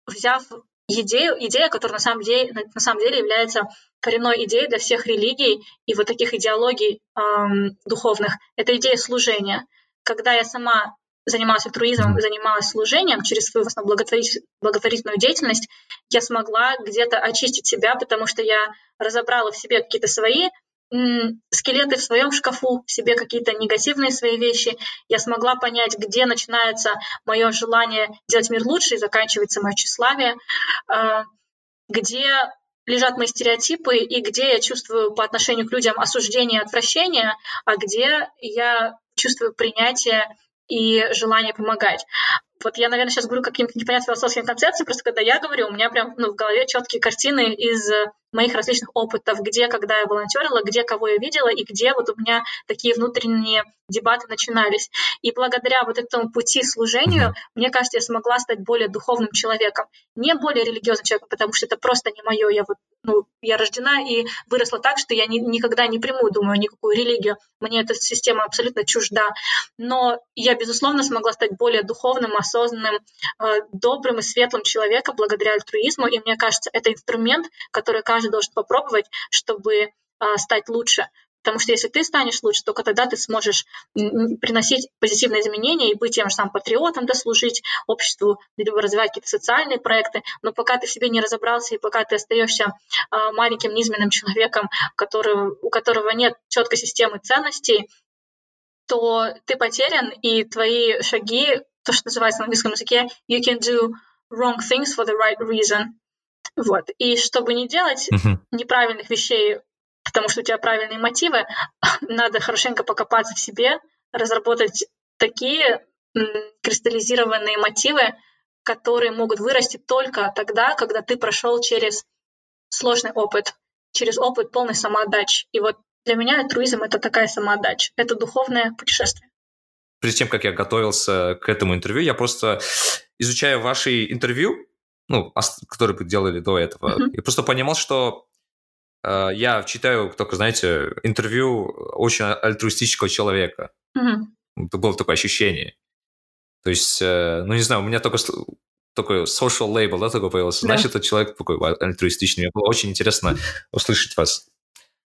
взяв идею, идея, которая на самом деле, на самом деле является коренной идеей для всех религий и вот таких идеологий эм, духовных, это идея служения. Когда я сама занималась альтруизмом, занималась служением через свою в основном благотворительную деятельность, я смогла где-то очистить себя, потому что я разобрала в себе какие-то свои скелеты в своем шкафу, себе какие-то негативные свои вещи. Я смогла понять, где начинается мое желание делать мир лучше и заканчивается мое тщеславие, а, где лежат мои стереотипы и где я чувствую по отношению к людям осуждение и отвращение, а где я чувствую принятие и желание помогать. Вот я, наверное, сейчас говорю каким-то непонятным философским концепциям, просто когда я говорю, у меня прям ну, в голове четкие картины из моих различных опытов, где, когда я волонтерила, где кого я видела и где вот у меня такие внутренние дебаты начинались. И благодаря вот этому пути служению, мне кажется, я смогла стать более духовным человеком, не более религиозным человеком, потому что это просто не мое. Я вот, ну, я рождена и выросла так, что я ни, никогда не приму, думаю, никакую религию. Мне эта система абсолютно чужда. Но я, безусловно, смогла стать более духовным, осознанным, э, добрым и светлым человеком благодаря альтруизму. И мне кажется, это инструмент, который каждый должен попробовать, чтобы а, стать лучше. Потому что если ты станешь лучше, только тогда ты сможешь приносить позитивные изменения и быть тем же самым патриотом, да, служить обществу, либо развивать какие-то социальные проекты. Но пока ты в себе не разобрался и пока ты остаешься э, маленьким низменным человеком, который, у которого нет четкой системы ценностей, то ты потерян, и твои шаги, то, что называется на английском языке, you can do wrong things for the right reason. Вот. И чтобы не делать uh-huh. неправильных вещей, потому что у тебя правильные мотивы, надо хорошенько покопаться в себе, разработать такие кристаллизированные мотивы, которые могут вырасти только тогда, когда ты прошел через сложный опыт, через опыт полной самоотдачи. И вот для меня альтруизм — это такая самоотдача, это духовное путешествие. Перед тем, как я готовился к этому интервью, я просто, изучая ваши интервью, ну, которые вы делали до этого. Mm-hmm. Я просто понимал, что я читаю только, знаете, интервью очень альтруистического человека. Mm-hmm. Это было такое ощущение. То есть, э, ну, не знаю, у меня только такой social label, да, такой появился. Значит, этот человек такой альтруистичный. Мне было очень интересно услышать вас.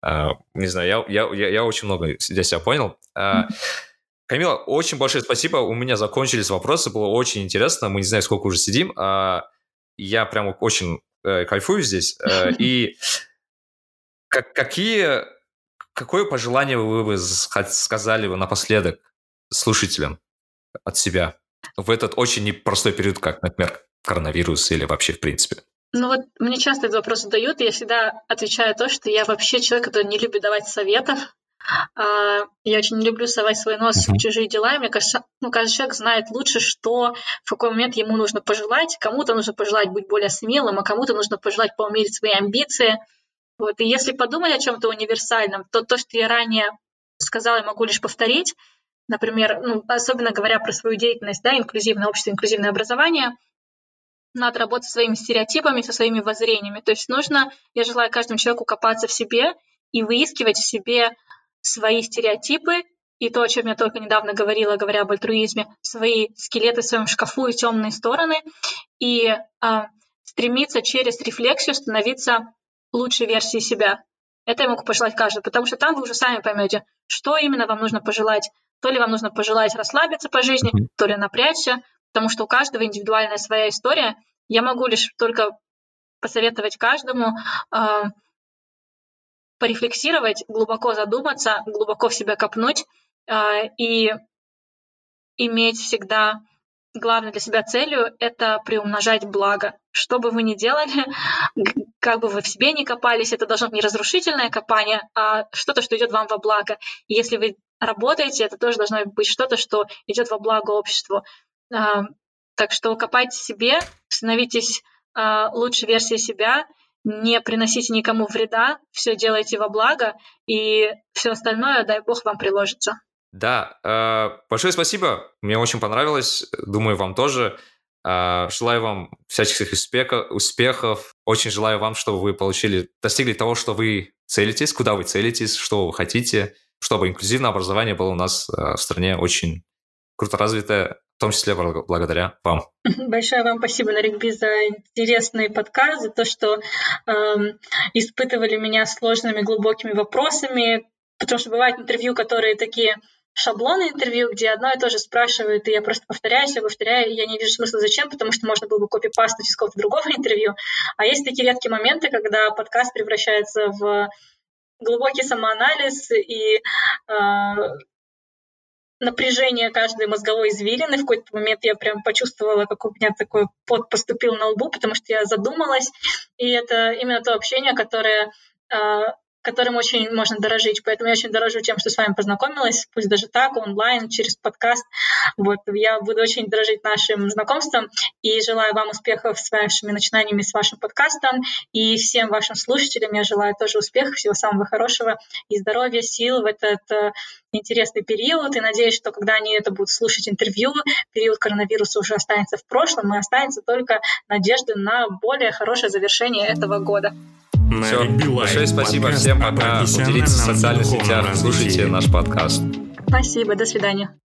Uh, не знаю, я, я, я, очень много для себя понял. Камила, очень большое спасибо. У меня закончились вопросы, было очень интересно. Мы не знаем, сколько уже сидим. Я прям очень э, кайфую здесь. Э, и как, какие, какое пожелание вы бы сказали бы напоследок слушателям от себя в этот очень непростой период, как, например, коронавирус или вообще в принципе? Ну вот мне часто этот вопрос задают, и я всегда отвечаю то, что я вообще человек, который не любит давать советов, а, я очень не люблю совать свой нос в чужие дела. И мне кажется, ну, каждый человек знает лучше, что в какой момент ему нужно пожелать. Кому-то нужно пожелать быть более смелым, а кому-то нужно пожелать поумерить свои амбиции. Вот. И если подумать о чем-то универсальном, то то, что я ранее сказала, я могу лишь повторить. Например, ну, особенно говоря про свою деятельность, да, инклюзивное общество, инклюзивное образование, надо работать со своими стереотипами, со своими воззрениями. То есть нужно, я желаю каждому человеку копаться в себе и выискивать в себе свои стереотипы и то, о чем я только недавно говорила, говоря об альтруизме, свои скелеты в своем шкафу и темные стороны, и а, стремиться через рефлексию становиться лучшей версией себя. Это я могу пожелать каждому, потому что там вы уже сами поймете, что именно вам нужно пожелать. То ли вам нужно пожелать расслабиться по жизни, то ли напрячься, потому что у каждого индивидуальная своя история. Я могу лишь только посоветовать каждому э, порефлексировать, глубоко задуматься, глубоко в себя копнуть э, и иметь всегда главной для себя целью — это приумножать благо. Что бы вы ни делали, как бы вы в себе ни копались, это должно быть не разрушительное копание, а что-то, что идет вам во благо. И если вы работаете, это тоже должно быть что-то, что идет во благо обществу. Так что копайте себе, становитесь лучшей версией себя, не приносите никому вреда, все делайте во благо, и все остальное, дай бог, вам приложится. Да, э, большое спасибо, мне очень понравилось, думаю, вам тоже. Э, желаю вам всяческих успехов, успехов. Очень желаю вам, чтобы вы получили, достигли того, что вы целитесь, куда вы целитесь, что вы хотите, чтобы инклюзивное образование было у нас э, в стране очень круто развитое, в том числе благодаря вам. Большое вам спасибо, Нарикби, за интересный подкаст, за то, что э, испытывали меня сложными, глубокими вопросами, потому что бывают интервью, которые такие шаблоны интервью, где одно и то же спрашивают, и я просто повторяюсь, я повторяю, и я не вижу смысла зачем, потому что можно было бы копипастить из какого-то другого интервью. А есть такие редкие моменты, когда подкаст превращается в глубокий самоанализ и э, напряжение каждой мозговой извилины. В какой-то момент я прям почувствовала, как у меня такой пот поступил на лбу, потому что я задумалась. И это именно то общение, которое э, которым очень можно дорожить. Поэтому я очень дорожу тем, что с вами познакомилась, пусть даже так, онлайн, через подкаст. Вот, я буду очень дорожить нашим знакомством и желаю вам успехов с вашими начинаниями, с вашим подкастом. И всем вашим слушателям я желаю тоже успехов, всего самого хорошего и здоровья, сил в этот э, интересный период. И надеюсь, что когда они это будут слушать интервью, период коронавируса уже останется в прошлом, и останется только надежда на более хорошее завершение этого года. Все. Большое спасибо всем, пока. Делитесь в социальных сетях, слушайте наш подкаст. Спасибо, до свидания.